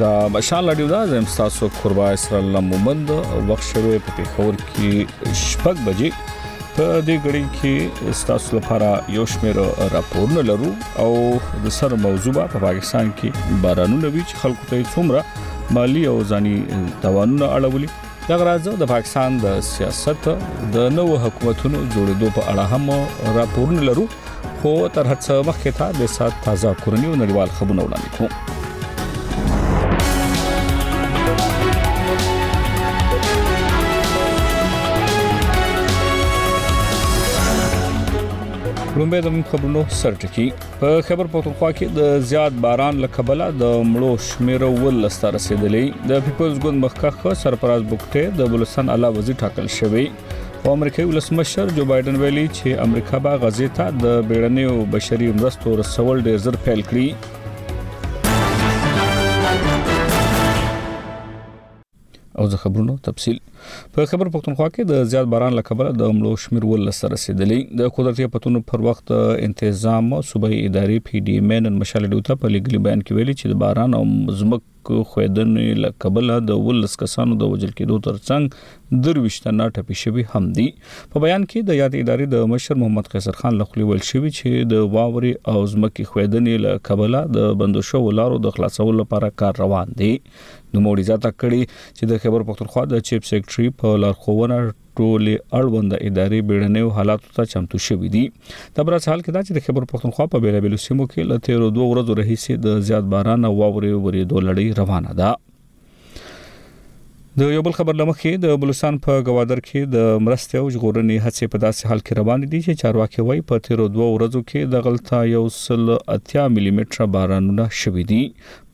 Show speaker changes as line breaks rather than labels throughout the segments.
دا بشال لډیو دا زم تاسو قربا اسرائیل لمومند وخت شوه په پیښور کې شپږ بجې په دې غړي کې تاسو لپاره یو شمېر راپورونه لرو او د سر موضوع په پاکستان کې بارانونه وی چې خلکو ته څومره مالی او ځاني توانونه اړولي دغه راز د پاکستان د سیاست د نوو حکومتونو جوړېدو په اړه هم راپورونه لرو خو تر هڅه مخکې ته د سات تازه کورنی او نړیوال خبرونه وړاندې کوو لومبه د خبرونو سرټکی په خبر پښتونخوا کې د زیات باران له کبله د مړو شمیر ولس ته رسیدلې د پیپلز ګوند مخکخه سرپرست بوکټه د بلوچستان اعلی وزیر ټاکل شوی او امریکایي ولسمشر جو بایدن ویلي چې امریکا به غزې ته د بیړنیو بشري مرستو رسول ډیر زر پیل کړي او د خبرونو تفصيل په خبر پښتونخوا کې د زیات باران لکبل د عملو شمیر ول سره رسیدلی د قدرتي پتونو پر وخت تنظیم صوبایي ادارې پی ډي ایم نن مشال ډوته په لګلی بیان کې ویلي چې د باران او زمک خویدنې لکبل د ولس کسانو د وجل کېدو ترڅنګ درويشت نه ټپي شوی هم دي په بیان کې د یاد ادارې د مشر محمد قیصر خان لخوا ویل شوی چې د واوري او زمکي خویدنې لکبل د بندو شو لارو د خلاصولو لپاره کار روان دي نوموړي زیاته کړې چې د خیبر پښتونخوا د چیف سیکرټري په لارښوونه ټولې اړوند ادارې بیړنیو حالاتو ته چمتو شوې دي دا برس حال کې دا چې د خیبر پښتونخوا په بیلابیلو سیمو کې له تیرو دوه ورځو راهیسې د زیات باران او واورې ورېدو لړۍ روانه ده د یو بل خبر لمخې د بلوچستان په گوادر کې د مرستې او ژغورنې هڅې په داسې حال کې روان دي چې چارواکي وایي په تیرو دوه ورځو کې د غلطه یو سل اتیا ملي متر بارانونه شوې دي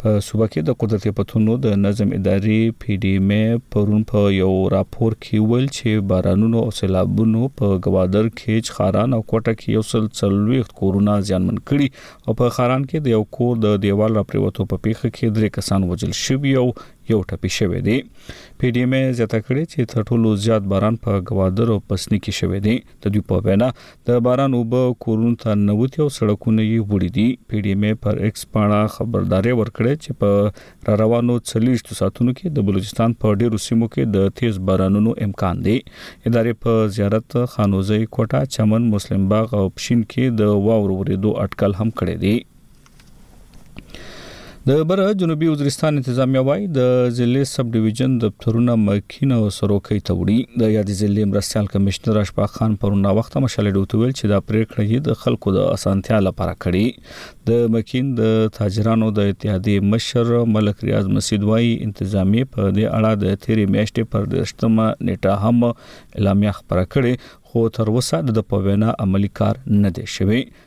په صوبه کې د قدرتي پتونو د نظم ادارې پی ډي ایم پرون په یو راپور کې ویل چې بارانونو او سیلابونو په ګوادر کې چخاران او کوټه کې یو سل څلويخت کورونه زیانمن کړي او په خاران کې د یو کور د دیوال راپریوتو په پیخه کې درې کسان وجل شوي او یو ټپي شوی دی پی ډي ایم زیاته کړې چې تر ټولو زیات باران په ګوادر او پسنی کې شوی دی د دوی په وینا د باران اوبه کورونو ته نوتی او سړکونه یې وړي دي پی ډی ایم پر ایکس پاڼه خبرداري ورکړې چې په را روانو 40 ساعتونو کې د بلوچستان په ډیرو سیمو کې د تیز بارانونو امکان دی ادارې په زیارت خانوزي کوټه چمن مسلم باغ او پښین کې د واورو ورېدو اټکل هم کړی دی د بره جنوبي وزیرستان انتظامیه وای د ضلع سب ډیویژن دفترونه مکین او سروکې ته وړي د یاد ضلع مرستيال کمشنر اشفاق خان پرونا وخت مشالې ډوته ویل چې دا پریکړه یې د خلکو د اسانتیا لپاره کړې د مکین د تاجرانو د اتحادیه مشر ملک ریاض مسید وای انتظامیه په دې اړه د تیرې میاشتې پر 13مه نیټه هم اعلامیه خبره کړې خو تر اوسه د پوینا عملی کار نه دی شوی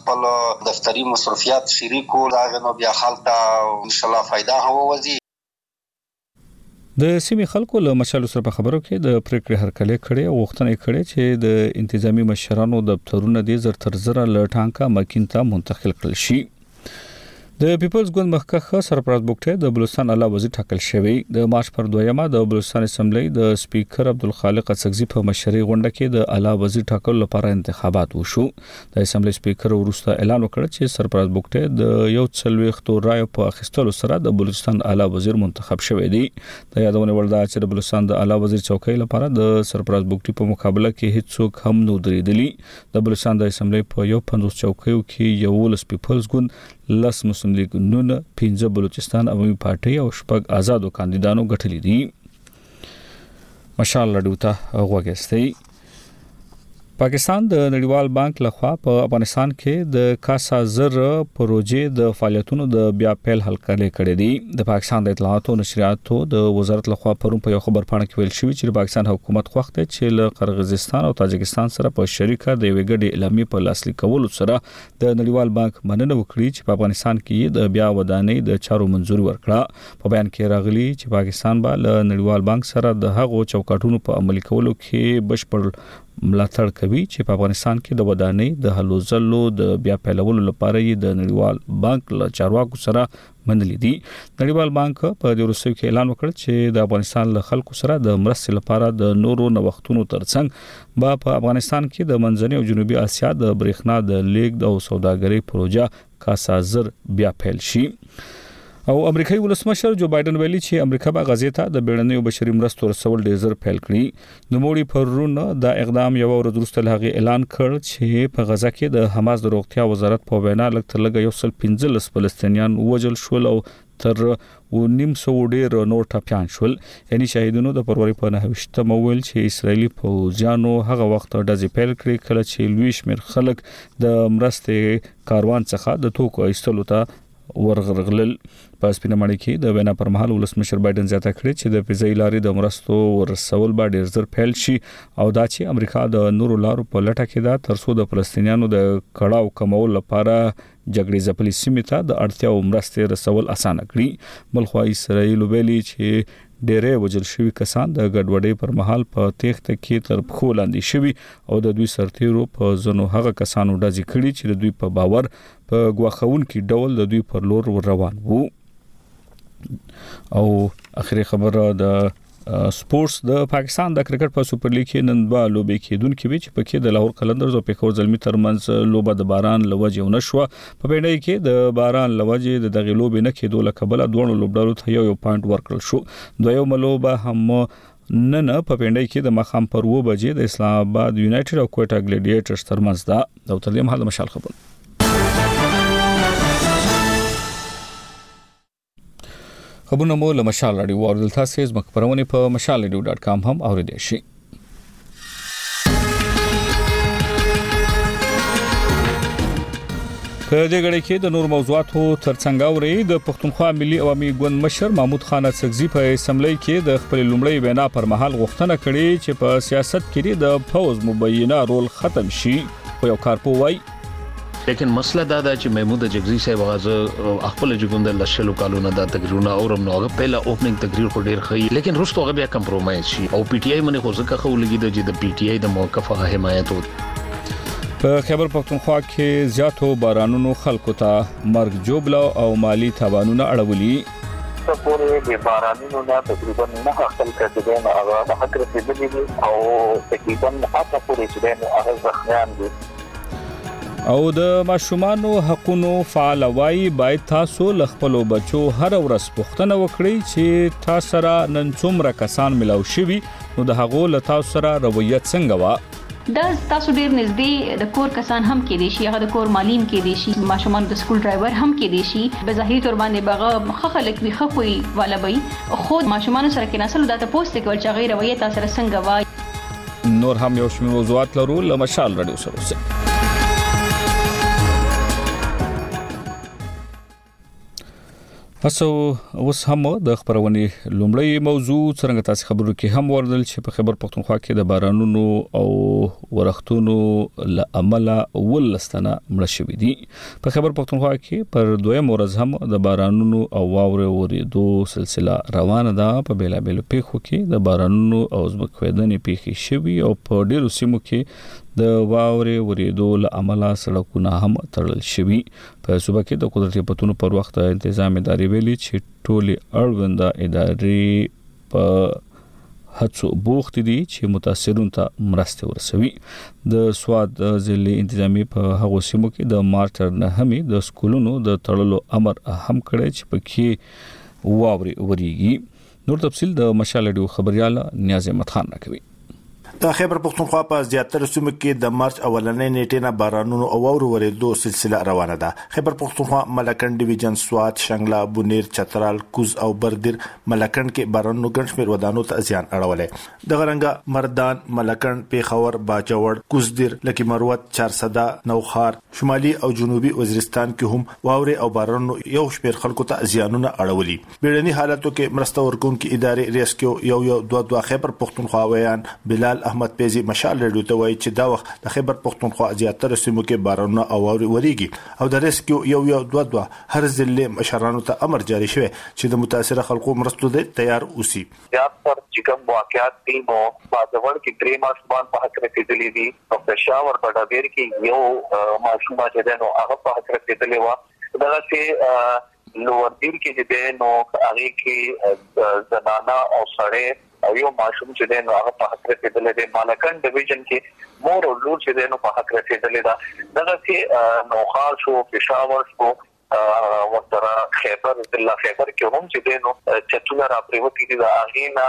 خپل
دفتری مصروفیات شریک کړو د هغه نه بیا خلک ته انشاالله فایده هم ووځي.
د سیمې خلکو له مشالو سره په خبرو کې د پریکړې هرکلی کړی او غوښتنه یې کړې چې د انتظامی مشرانو دفترونه دې زر تر زره له ټانکه مکین ته منتقل کړل شي. د پیپلز ګوند مخکښ سرپرست بوکټه د بلوچستان اعلی وزیر ټاکل شوی د مارچ پر دویمه د بلوچستان اسمبلی د سپیکر عبدالخالق اڅکزي په مشرۍ غونډه کې د اعلی وزیر ټاکلو لپاره انتخابات وشو د اسمبلی سپیکر وروسته اعلان وکړ چې سرپرست بوکټه د یو څلويختو رایو په اخیستلو سره د بلوچستان اعلی وزیر منتخب شوی دی د یادونه وړ ده چې د بلوچستان د اعلی وزیر څوکۍ لپاره د سرپرست بوکټي په مقابله کې هیڅوک هم نو درېدلی د بلوچستان د اسمبلۍ په یو پنځوس چوکیو کې یوولس پیپلز ګوند، لس مسلم لیګ نون، پنځه بلوچستان عوامي پارټۍ او شپږ آزادو کاندیدانو ګټلي دي. مشال راډیو ته غوږ استئ. پاکستان د نړیوال بانک لخوا په افغانستان کې د کاسا زر پروژې د فعالیتونو د بیا پیل هلکړې کړې دي. د پاکستان د اطلاعاتو او نشریاتو د وزارت لخوا پرون په یو خبر پاڼه کې ویل شوی چې پاکستان حکومت خوښ دی چې له قرغیزستان او تاجکستان سره په شریکه د یوې ګډې اعلامیې په لاسلیک کولو سره د نړیوال بانک مننه وکړي چې په افغانستان کې د بیا ودانۍ د چارو منځوري ورکړه په بیان کې راغلي چې پاکستان به له نړیوال بانک سره د هغو چوکاټونو په عملي کولو کې بشپړ ملاتړ کوي چې په افغانستان کې د ودانۍ د هلو ځلو د بیا پیلولو لپاره یې د نړیوال بانک له چارواکو سره منلي دي نړیوال بانک په دې وروستیو کې اعلان وکړ چې د افغانستان له خلکو سره د مرستې لپاره د نورو نوښتونو ترڅنګ به په افغانستان کې د منځنۍ او جنوبي اسیا د برېښنا د لیږد او سوداګرۍ پروژه کاسازر بیا پیل شي او امریکایي ولسمشر جو بایدن ویلي چې امریکا به غزې ته د بیړنیو بشري مرستو رسول ډیر زر پیل کړي نوموړي پرون دا اقدام یو ورځ وروسته له هغې اعلان کړ چې په غزه کې د حماس د روغتیا وزارت په وینا لږ تر لږه یو سل 15 فلسطینیان وژل شول او تر و نیم سو ډیر نور ټپيان شول یعنی شاهدونو د پروري په 29 مو ویل چې اسرایلی پوځیانو هغه وخت ډزې پیل کړې کله چې لوی شمیر خلک د مرستې کاروان څخه د توکو ایستلو ته ورغرغلل په سپینه مړی کې د وینا پر مهال ولسمشر بایدن زیاته کړې چې د فضایي لارې د مرستو ورسول به ډیر زر پیل شي او دا چې امریکا د نورو لارو په لټه کې ده ترڅو د فلسطینیانو د کړهو کمولو لپاره جګړې ځپلې سیمې ته د اړتیا او مرستې رسول اسانه کړي بلخو اسرایل ویلي چې ډېری وجل شوی کسان د ګډوډۍ پر مهال په تېښته کې تر پخو لاندې شوی او د دوی سرتیرو په زنو هغه کسانو ډزې کړي چې د دوی په باور په ګواښونکي ډول د دوی پر لور روان وو او اخري خبره د سپورتس د پاکستان د کرکټ په سپر لیګ کې نن دوه لوبې کېدونکې وي چې پکې د لاهور قلندرز او پیښور زلمی ترمنځ لوبه د باران لوجې ونه شو په پیډای کې د باران لوجې د دغه لوبې نه کېدو لکبل دوه لوبډلو ته یو یو پوینټ ورکړل شو دویو ملوبه هم نن په پنډۍ کې د مخام پر و بجې د اسلام آباد یونایټډ او کوټا ګلیډیټرز ترمنځ ده او تر دې مهاله مشال خبر خبرونه مو له مشال راډیو اوریدل تاسو یې زموږ خبرونه په مشال ډیو ډاټ کام هم اوریدئ شئ په دې غړې کې د نور موضوعاتو ترڅنګ اوري د پښتونخوا ملي عوامي ګوند مشر محمود خان سرزي په اسمبلی کې د خپل لومړی وینا پر مهال غوښتنه کړې چې په سیاست کې د فوز مبینه رول ختم شي خو یو کارپو وایي
لیکن مسله دا ده چې محمود جګزی صاحب هغه زه خپل جګوند له شلو کالو نه دا تقریرونه اورم نو هغه پهلا اوپننګ تقریر خو ډیر خي لیکن رستو هغه بیا کمپرومایز شي او پی ټی آی منه خو ځکه خو لګی د چې د پی ټی آی د موقف هغه حمایت و
په خیبر پښتونخوا کې زیاتو بارانونو خلکو ته مرګ جوبلا او مالی تاوانونه اړولي
په پوره د بارانونو نه تقریبا نه خپل کډګان هغه د حق رسیدلې او تقریبا هغه پوره چې د هغه زخمیان دي
او د ماشومانو حقونو فعال وای باید تاسو ل خپل بچو هر ورځ پوښتنه وکړئ چې تاسو سره نن څومره کسان ملاو شوي نو د هغو له تاسو سره رویه څنګه وا
دا تاسو ډیر نږدې د کور کسان هم کې دي شي هغه د کور مالیم کې دي شي ماشومان د سکول ډرایور هم کې دي شي به ظاهري تور باندې بغه خخه لک وی خخوي والا به خو ماشومان سره کې نسل دا ته پوسټ کول چې غیر رویه تاسو سره څنګه وای
نور هم یو شمېر موضوعات لرو له مشال رادیو سره اوسئ هڅو اوس هم د خبرونې لومړی موضوع څنګه تاسو خبرو کې هم وردل چې په خبر پښتونخوا کې د بارانونو او ورښتونو لامل ولستنه مړ شوې دي په خبر پښتونخوا کې پر دویم ورځ هم د بارانونو او واورې ورېدو سلسله روانه ده په بیلابېلو پیښو کې د بارانونو او ځمکویدنې پیښې شوي او په ډیرو سیمو کې د واورې ورېدو له امله سړکونه هم تړل شوي په صوبه کې د قدرتي پتونو پر وخت انتظام ادارې ویلي چې ټولي اړوند ادارې په هڅو بوخت دي چې متاثرون ته مرسته ورسوي د سواد ضلع انتظامی په هغو سیمو کې د مارتر نه همي د سکولونو د تړلو امر هم کړی چې پکې واوري وريږي نور تفصيل د مشال ډیو خبريال نیاز احمد خان راکوي
د خیبر پښتونخوا په زیاتره سیمو کې د مارچ اولنې نیټې نه بارانونو او واورو ورېدو سلسله روانه ده خیبر پښتونخوا ملکن ډیویژن سوات شنګله بونیر چترال کوز او بردیر ملکن کې بارانونو ګڼ شمېر ودانو ته زیان اړولې د غرنګ مردان ملکن پیښور باجوړ کوزدیر لکی مروت چارسده نوخار شمالي او جنوبي وزیرستان کې هم واورې او بارانونو یو شمېر خلکو ته زیانونه اړولي بیړني حالاتو کې مرسته ورکوونکې ادارې ریسکیو یو یو دوه دوه خیبر پښتونخوا ویاند بلال احمد پیزي مشال راډیو ته وایي چې دا وخت د خیبر پښتونخوا زیاترو سیمو کې بارانونه او واورې وریږي او د ریسکیو یو یو دوه دوه هر ضلعې مشرانو ته امر جاري شوی چې د متاثره خلکو مرستو دې تیار اوسي.
زیات تر چې کوم واقعات دي نو باجوړ کې درې ماشومان په هک رسیدلي دي او پېښور په ډبیر کې یو ماشوم چې دی نو هغه په هک رسیدلی وه دغسې لوړدیر کې چې دی نو هغې کې زنانه او سړی او یو ماشوم چې دی نو هغه په حق رسیدلې دی مالکن ډیویژن کې مور او لور چې دی نو په حق رسیدلې ده دغه چې نوخار شو پېښور شو ورته خیبر ضلع خیبر کې هم چې دی نو چتونه را پریوتی دي دا غینا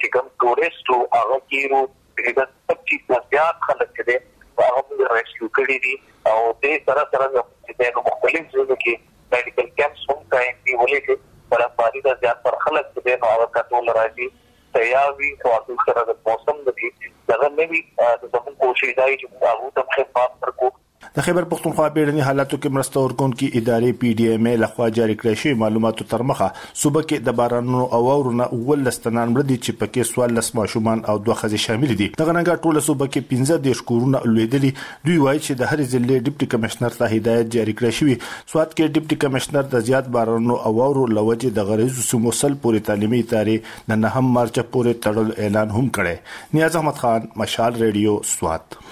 چې کوم ټوریسټ وو هغه تېر وو، تقریبا پچیس نه زیات خلک چې دی هغه موږ ریسکیو کړي دي او دې سره سره زموږ چې دی نو مختلف ځایونو کې میډیکل کیمپس هم قایم دي، ولې چې برفباري ده زیاتره خلک چې دی نو هغه کتو له راځي تیار وي خو هغوی سره د موسم د دې دغه نه وي نو زموږ کوشش دا وي چې موږ هغوی ته هم خدمات ورکړو.
د خیبر پښتونخوا بیړني حالاتو کې مرسته ورکونکي ادارې پی ډي ایم ای لخوا جاري کړی شوی معلوماتو ترمخه صوبه کې د بارانونو او واورو نه اوولس تنان مړه دي چې پکې څوارلس ماشومان او دوه ښځې شاملې دي دغه رنګه ټوله صوبه کې پنځه دېرش کورونه لوېدلي دوی وایي چې د هرې ضلعې ډپټي کمشنر ته هدایت جاري کړی شوی سوات کې ډپټي کمشنر د زیات بارانونو او واورو له وجې د غرهیزو سیمو سل پورې تعلیمي ادارې د نهم مارچ پورې تړلو اعلان هم کړی نیاز احمد خان مشال ریډیو سوات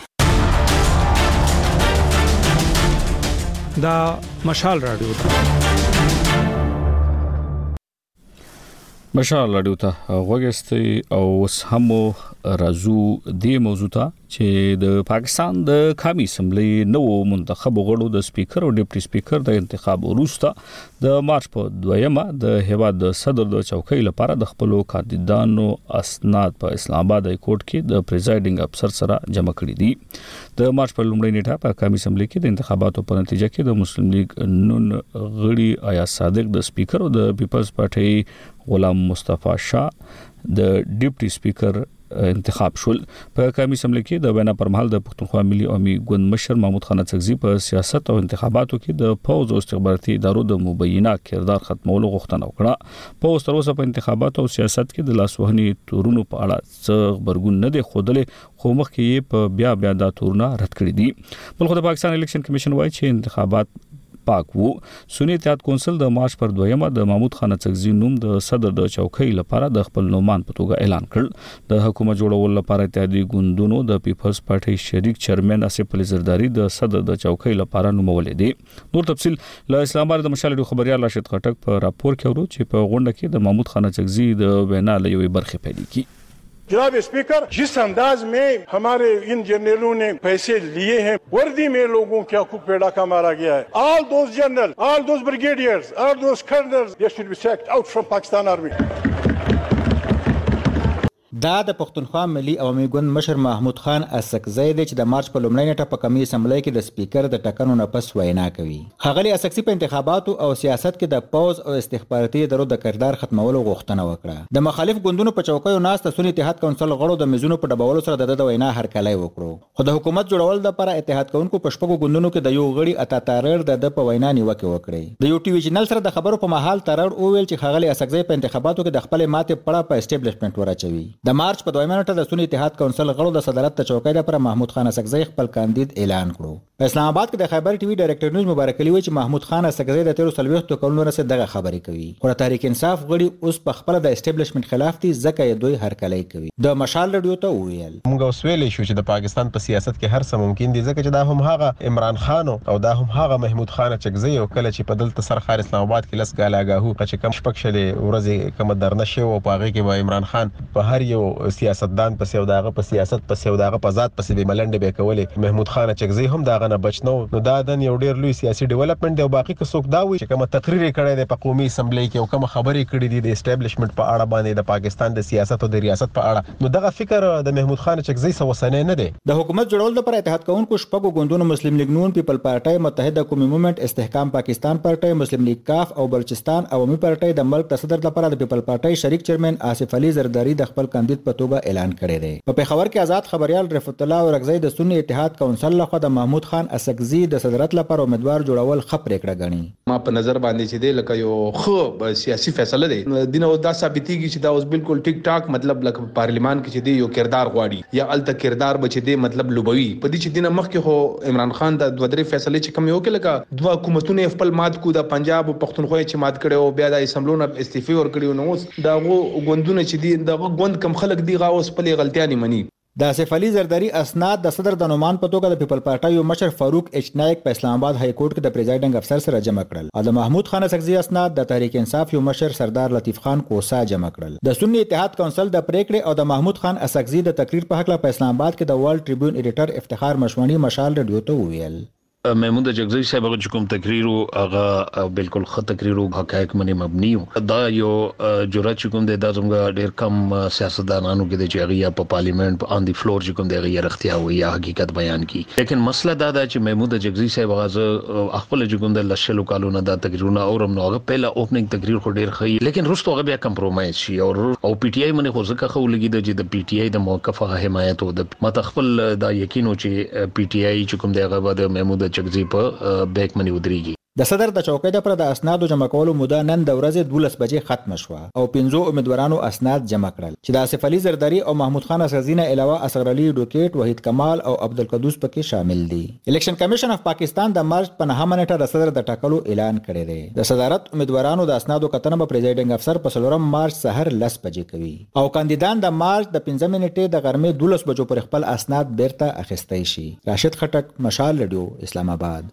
دا مشال رادیو ده مشال رادیو ته غوګستي او اوس هم رازو د موضوع ته چې د پاکستان د قومي اسمبلی نو منتخب غړو د سپیکر او ډیپټي سپیکر د انتخاب وروسته د مارچ په دویمه د هیواد د صدر د چوکۍ لپاره د خپل کاندیدانو اسناد په اسلام آباد های کورټ کې د پریزایډینګ افسر سره جمع کړي دي د مارچ په لومړۍ نیټه په قومي اسمبلی کې د انتخاباتو په نتیجه کې د مسلم لیگ نون غړي آیا صادق د سپیکر او د پیپلز پارټي غلام مصطفی شاه د ډیپټي سپیکر انتخاب شول په قومي سملې کې د وینا پر مهال د پښتونخوا ملي قومي ګوند مشر محمود خان څخه په سیاست او انتخاباتو کې د فوج او استخباراتي ادارو د مبینه کردار ختمولو غوښتنه وکړه په اوس تر اوسه په انتخاباتو او سیاست کې د لاسوهنې تورونو په اړه څه خبرګون نه دی خودلې خو مخکې یې په بیا بیا دا تورونه رد کړی دي بلخو د پاکستان الیکشن کمیشن وایي چې انتخابات پاک وو سني اتحاد کونسل د مارچ پر دویمه د محمود خان اڅکزي نوم د صدر د چوکۍ لپاره د خپل نومان په توګه اعلان کړ. د حکومت جوړولو لپاره اتحادي ګوندونو د پیپلز پارټۍ شریک چیرمین اصف علي زرداري د صدر د چوکۍ لپاره نومولی دی. نور تفصیل له اسلام آباد د مشال راډیو خبریال راشد خټک په راپور کې اورو چې په غونډه کې د محمود خان اڅکزي د وینا له یوې برخې پیلېږي.
جناب اسپیکر جس انداز مے ہمارے ان جرنیلوں نے پیسے لیے ہیں وردی مے لوگوں کے حقوق پے ڈاکہ مارا گیا ہے آل دوز جرنل آل دوز بریگیڈیئرز آل دوز کرنلز دے شوڈ بی سیکڈ آؤٹ فرام پاکستان آرمی۔
دا د پښتونخوا ملي عوامي ګوند مشر محمود خان اڅکزی دی چې د مارچ په لومړۍ نېټه په قومي اسمبلۍ کې د سپيکر د ټاکنو نه پس وينا کوي. ښاغلي اڅکزي په انتخاباتو او سیاست کې د پوځ او استخبارتي ادارو د کردار ختمولو غوښتنه وکړه. د مخالف ګوندونو په چوکیو ناست د سني اتحاد کونسل غړو د میزونو په ډبولو سره د ده د وینا هرکلی وکړو، خو د حکومت جوړولو لپاره اتحاد کوونکو په شپږو ګوندونو کې د یو غړي عطا تارړ د ده په وینا نیوکې وکړې. د یو ټي وي چینل سره د خبرو په مهال تارړ وویل چې ښاغلی اڅکزی په انتخاباتو کې د خپلې ماتې پړه په اسټبلشمنټ وراچوي. د مارچ په دویمه نېټه د سني اتحاد کونسل غړو د صدارت د چوکۍ لپاره محمود خان اڅکزی خپل کاندید اعلان کړو. په اسلام اباد کې د خیبر ټي وي ډایرکټر نیوز مبارک علي وایي چې محمود خان اڅکزی د تېرو څلوېښتو کلونو راهیسې دغه خبرې کوي، خو د تحریک انصاف غړي اوس په خپله د اسټبلشمنټ خلاف دي، ځکه یې دوی هرکلی کوي. ده مشال رډیو ته وویل.
موږ اوس ویلی شو چې د پاکستان په سیاست کې هر څه ممکن دي، ځکه چې دا هم هغه عمران خان و او دا هم هغه محمود خان اڅکزی و، کله چې په دلته سر ښار اسلام اباد کې لس کاله اګاهو ته چې کوم شپږ شلې ورځې کومه درنه شوې وه او په هغې کې به عمران خان په هر یو سیاستدان پسې او د هغه په سیاست پسې او د هغه په ذات پسې به ملنډې به یې کولې، محمود خان اچکزی هم د هغه نه بچ نه و، نو دا دن یو ډېر لوی سیاسي ډیولپمنټ دی او باقي که څوک دا وایي چې کومه تقریر یې کړی دی په قومي اسمبلۍ کې او کومه خبرې یې کړې دي د اسټبلشمنټ په اړه باندې د پاکستان د سیاست او د ریاست په اړه نو دغه فکر د محمود خان اچکزی څه اوسنی نه دی.
د حکومت جوړولو لپاره اتحاد کوونکو شپږو ګوندونو مسلم لیګ نون، پیپل پارټۍ، متحده قومي مومنټ، استحکام پاکستان پارټۍ، مسلم لیګ کاف او بلوچستان عوامي پارټۍ د ملک د صدر لپاره د پیپل پارټۍ شریک چیرمین آصف علي زرداري د خپل کاندید په توګه اعلان کړی دی. په پېښور کې ازاد خبریال رفعت الله اورکزی د سني اتحاد کونسل لخوا د محمود خان اڅکزي د صدرت لپاره امیدوار جوړول ښه پرېکړه ګڼي.
ما په نظر باندې چې دی لکه یو خه سیاسی فیصله دی دینه اوس دا ثابتیږي چې دا اوس بالکل ټیک ټاک مطلب لکه په پارلیمان کې چې دی یو کردار غواړي یا هلته کردار به چې دی مطلب لوبوي په دې چې دینه مخکې خو عمران خان دا دوه درې فیصلې چې کومې وکړې لکه دوه حکومتونه یې خپل مات کړو دا پنجاب او پښتونخوا یې چې مات کړی او بیا دا اسمبلو نه استعفې ورکړي نو اوس د هغو ګوندونه چې دي د هغه ګوند کوم خلک دي هغه اوس خپلې غلطیانې مني.
د اصف علي زرداري اسناد د صدر د نوماند په توګه د پيپل پارټۍ يو مشر فاروق ايچ نايک په اسلام اباد هايي کورټ کې د پريزايډنګ افسر سره جمع کړل او د محمود خان اڅکزي اسناد د تحريک انصاف يو مشر سردار لطيف خان کوسا جمع کړل. د سني اتحاد کونسل د پريکړې او د محمود خان اڅکزي د تقرير په هکله په اسلام اباد کې د ورلډ ټريبيون ايډيټر افتخار مشمڼي مشال ريډيو ته وويل.
محمود اجکزی صاحب هغه چې کوم تقریر وو هغه بالکل ښه تقریر وو حقایق باندې مبني وو دا یو جرأت چې کوم دی دا زموږ ډیر کم سیاستدانانو کې دی چې هغه یا په پارلیمنت آن دی فلور چې کوم دی هغه رښتیا وي یا حقیقت بیان کی لیکن مسله دا ده چې محمود اجکزی صاحب هغه زه خپل چې کوم د لشلو کالو نه دا تقریرونه اورم نو هغه پهله اوپننګ تقریر خو ډیر ښه لیکن رستو هغه بیا کمپرومایز شي او او پی ټی آی باندې خو ځکه خو لګی د چې د پی ټی آی د موقف هغه حمایت او د ماته خپل دا یقین و چې پي ټي آی چې کوم دی هغه به د محمود اچکزي په بیک منې ودریږي.
د صدر د چوکۍ د پر د اسنادو جمع کولو موده نن د ورځې دولس بجې ختمه شوه او پنځو امیدورانو اسناد جمع کړل چې د اصف علي زرداري او محمود خان اڅکزي نه علاوه اصغر علي اډوکیټ، وحید کمال او عبدالقدوس په کې شامل دي. الیکشن کمیشن اف پاکستان د مارچ په نهمه نیټه د صدر د ټاکلو اعلان کړی دی. د صدارت امیدورانو د اسنادو کتنه به پریزیډنګ افسر په څلورم مارچ سهار لس بجې کوي. او کاندیدان د مارچ د پنځمې نېټې د غرمې دولس بجو پورې خپل اسناد بېرته اخیستی شي. راشد خټک، مشال رډیو، اسلام اباد.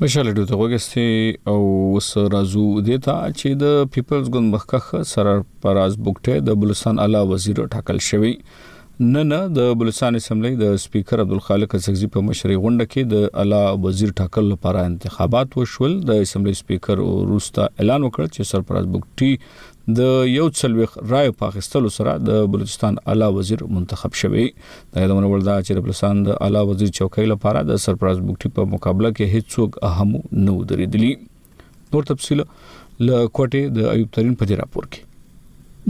مشال رډیو ته غوږ استې او اوس راځو دې ته چې د پیپلز ګوند مخکښ سرار پراز بوګټه د بلوچستان اعلی وزیر ټاکل شوی. نن د بلوچستان اسمبلۍ د سپیکر عبدالخالق اڅکزي په مشرۍ غونډه کې د اعلی وزیر ټاکلو لپاره انتخابات وشول. د اسمبلۍ سپیکر وروسته اعلان وکړ چې سرپراز بوګټي د یو څلويخ رایو په اخیستلو سره د بلوچستان اعلی وزیر منتخب شوی د یادونه وړ ده چې د بلوچستان د اعلی وزیر چوکۍ لپاره د سرپرست بوکټي په مقابله کې هیڅوک اهم نه ودرېدلی نور تفصيل له کوټې د ایوب ترين په دې راپور کې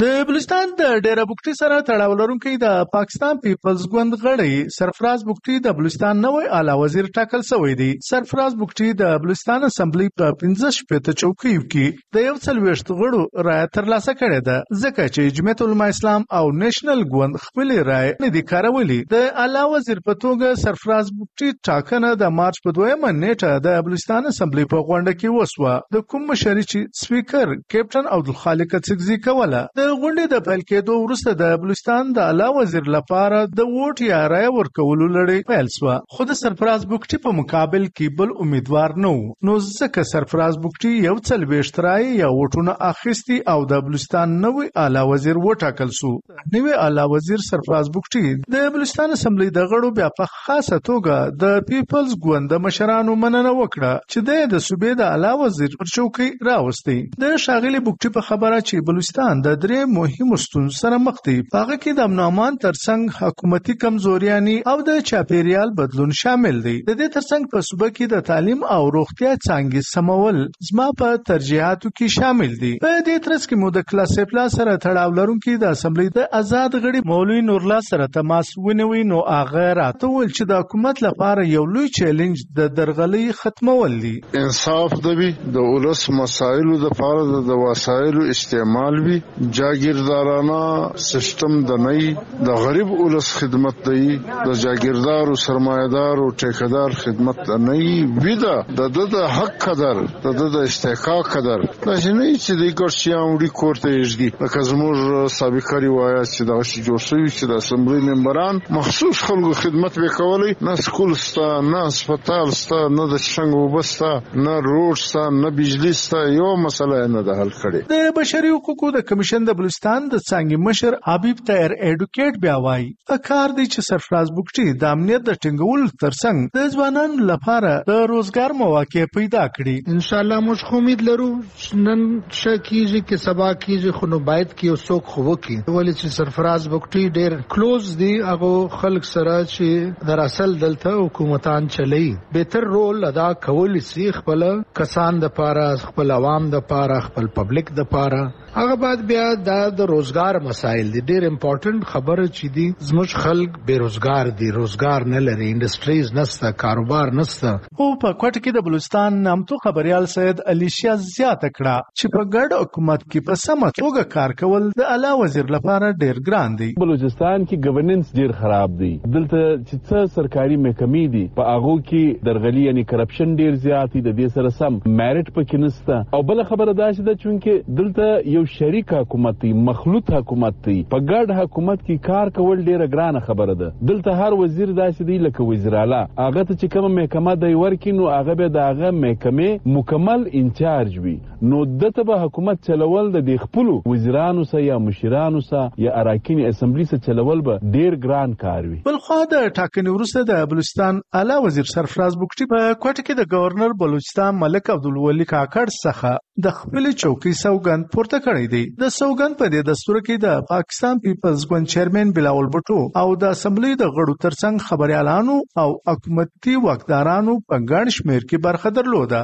د بلوچستان د ډیره بوکټي سره تړاو لرونکي د پاکستان پیپلز ګوند غړی سرفراز بوکټي د بلوچستان نوی اعلی وزیر ټاکل شوی دی سرفراز بوکټي د بلوچستان اسمبلی په 15 شپته چوکیو کې د یو څلوېښت غړو رایه ترلاسه کړې ده ځکه چې جمعیت علما اسلام او نېشنل ګوند خپلې رایې نه دي کارولي د اعلی وزیر په توګه سرفراز بګټي ټاکنه د مارچ په دویمه نیټه د بلوچستان اسمبلۍ په غونډه کې وسوه د کوم مشري چې سپیکر کیپټن عبدالخالق اڅکزي کوله د غونډې د پیل کېدو وروسته د بلوچستان د اعلی وزیر لپاره د ووټ یا رایه ورکولو لړۍ پیل سوه خو د سرفراز بوکټي په مقابل کې بل امیدوار نه و نو ځکه سرفراز بوکټي یو څلوېښت رایې یا ووټونه اخیستي او د بلوچستان نوی اعلی وزیر وټاکل شو نوی اعلی وزیر سرفراز بوکټي د بلوچستان اسمبلۍ د غړو بیا په خاصه توګه د پیپلز ګوند د مشرانو مننه وکړه چې دی د صوبې د اعلی وزیر پر چوکۍ راوستی د ښاغلي بګټي په خبره چې بلوچستان د درې مهمو ستونزو سره مخ دی، په هغه کې د امن امان ترڅنګ حکومتي کمزوریاني او د چاپېریال بدلون شامل دی. د دې ترڅنګ په صوبه کې د تعلیم او روغتیا څانګې سمول زما په ترجیحاتو کې شامل دي. په دې ترڅ کې مو د کلا سیفلا سره تړاو لرونکي د اسمبلۍ د ازاد غړي مولوي نورالله سره تماس ونیوی نو هغه راته وویل چې د حکومت لپاره یو لوی چیلنج د درغلۍ ختمول دي.
انصاف د وي، د اولس مسایلو د پاره د د وسایلو استعمال وي، جاګیردارانه سیستم د نه يي، د غریب اولس خدمت د يي، د جاګیردار او سرمایه دار او ټیکه دار خدمت د نه يي، وي د د ده د حق قدر، د ده د استحقاق قدر، داسې نه يي چې دی ګډ شیان وړي کور ته یې ږدي، لکه زموږ سابقه روایت چې دغسې جوړ شوی چې د اسمبلۍ ممبران مخصوص خلکو خدمت وي کولی، نه سکول ستا نه هسپتال ستا نه د شنګ اوبه ستا نه روډ ستا نه بجلی ستا یو مسله نه د حل کړي
د بشري حقوقو د کمیشن د بلوچستان د څنګه مشر حبیب تیر ایډوکیټ بیا وایي اکار دی چې سرفراز بوکټي د امنیت د ټینګول ترڅنګ د ځوانانو لپاره د روزګار مواقع پیدا کړي
ان شاء الله موږ خو امید لرو چې نن شه کیږي که سبا کیږي خو نو باید کې یو څوک خو وکړي ولې چې سرفراز بکټي ډیر کلوز دی هغه خلک سره چې در اصل دلته حکومتان چلی بهتر رول ادا کول سي خپل کسان د پاره خپل عوام د پاره خپل پبلک د پاره هغه بعد بیا دا د روزګار مسایل دي ډیر امپورټنت خبره چې دي زموږ خلک بیروزګار دي روزګار نه لري انډستریز نسته کاروبار نسته
خو په کوټه کې د بلوچستان نامتو خبريال سید علي شیا زیاته کړه چې په ګډ حکومت کې په سمه توګه کار کول د اعلی وزیر لپاره ډېر ګران دی.
بلوچستان کې ګورننس ډېر خراب دی، دلته چې څه سرکاري محکمې دي په هغو کې درغلي یعنې کرپشن ډېر زیات دی، د دې سره سم میرټ پکې نشته او بله خبره دا چې ده چونکه دلته یو شریک حکومت دی، مخلوط حکومت دی، په ګډ حکومت کې کار کول ډېره ګرانه خبره ده. دلته هر وزیر داسې دی لکه وزیراعلی هغه ته چې کومه محکمه دی ورکړي نو هغه به د هغه محکمې مکمل انچارج وي نو ده ته به حکومت چلول د دې خپلو وزیرانو سه یا مشیرانو سه یا اراکین اسمبلي سه چلول به ډیر ګران کار وي.
بلخوا د ټاکنې وروسته د بلوچستان اعلی وزیر سرفراز بګټي په کوټه کې د ګورنر بلوچستان ملک عبدالولي کاکړ څخه د خپلې چوکۍ سوګند پورته کړی دی د سوګند په دې دستور کې د پاکستان پیپلز ګوند چیرمن بلاول بټو او د اسمبلی د غړو ترڅنګ خبريالانو او حکومتي واکدارانو په ګڼ شمیر کې برخه درلوده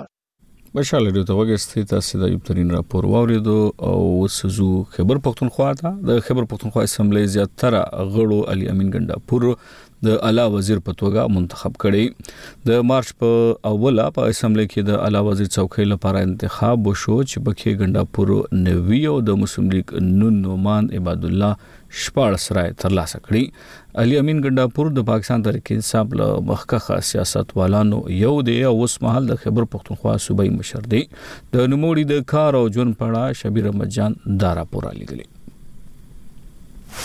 ماشاء الله ډیره وګستې تاسو د یبترین راپور ووریدو او وسزو خبر پښتونخوا ته د خبر پښتونخوا اسمبلی زیاتره غړو علي امین ګنډاپور د اعلی وزیر په توګه منتخب کړي د مارچ په اوله په اسمبلی کې د اعلی وزیر څوکۍ لپاره انتخاب وشو چې پکې ګنداپور نوی او د مسلم لیگ نون نومان عباد الله شپارس رائے ترلاسه کړي علي امین ګنداپور د پاکستان تحریک انصاف له مخکخه سیاستوالانو یو دی او اوس مهال د خیبر پښتونخوا صوبایي مشر دی د نوموړي د کار او ژوند په اړه شبیر احمد جان دا راپور لګلی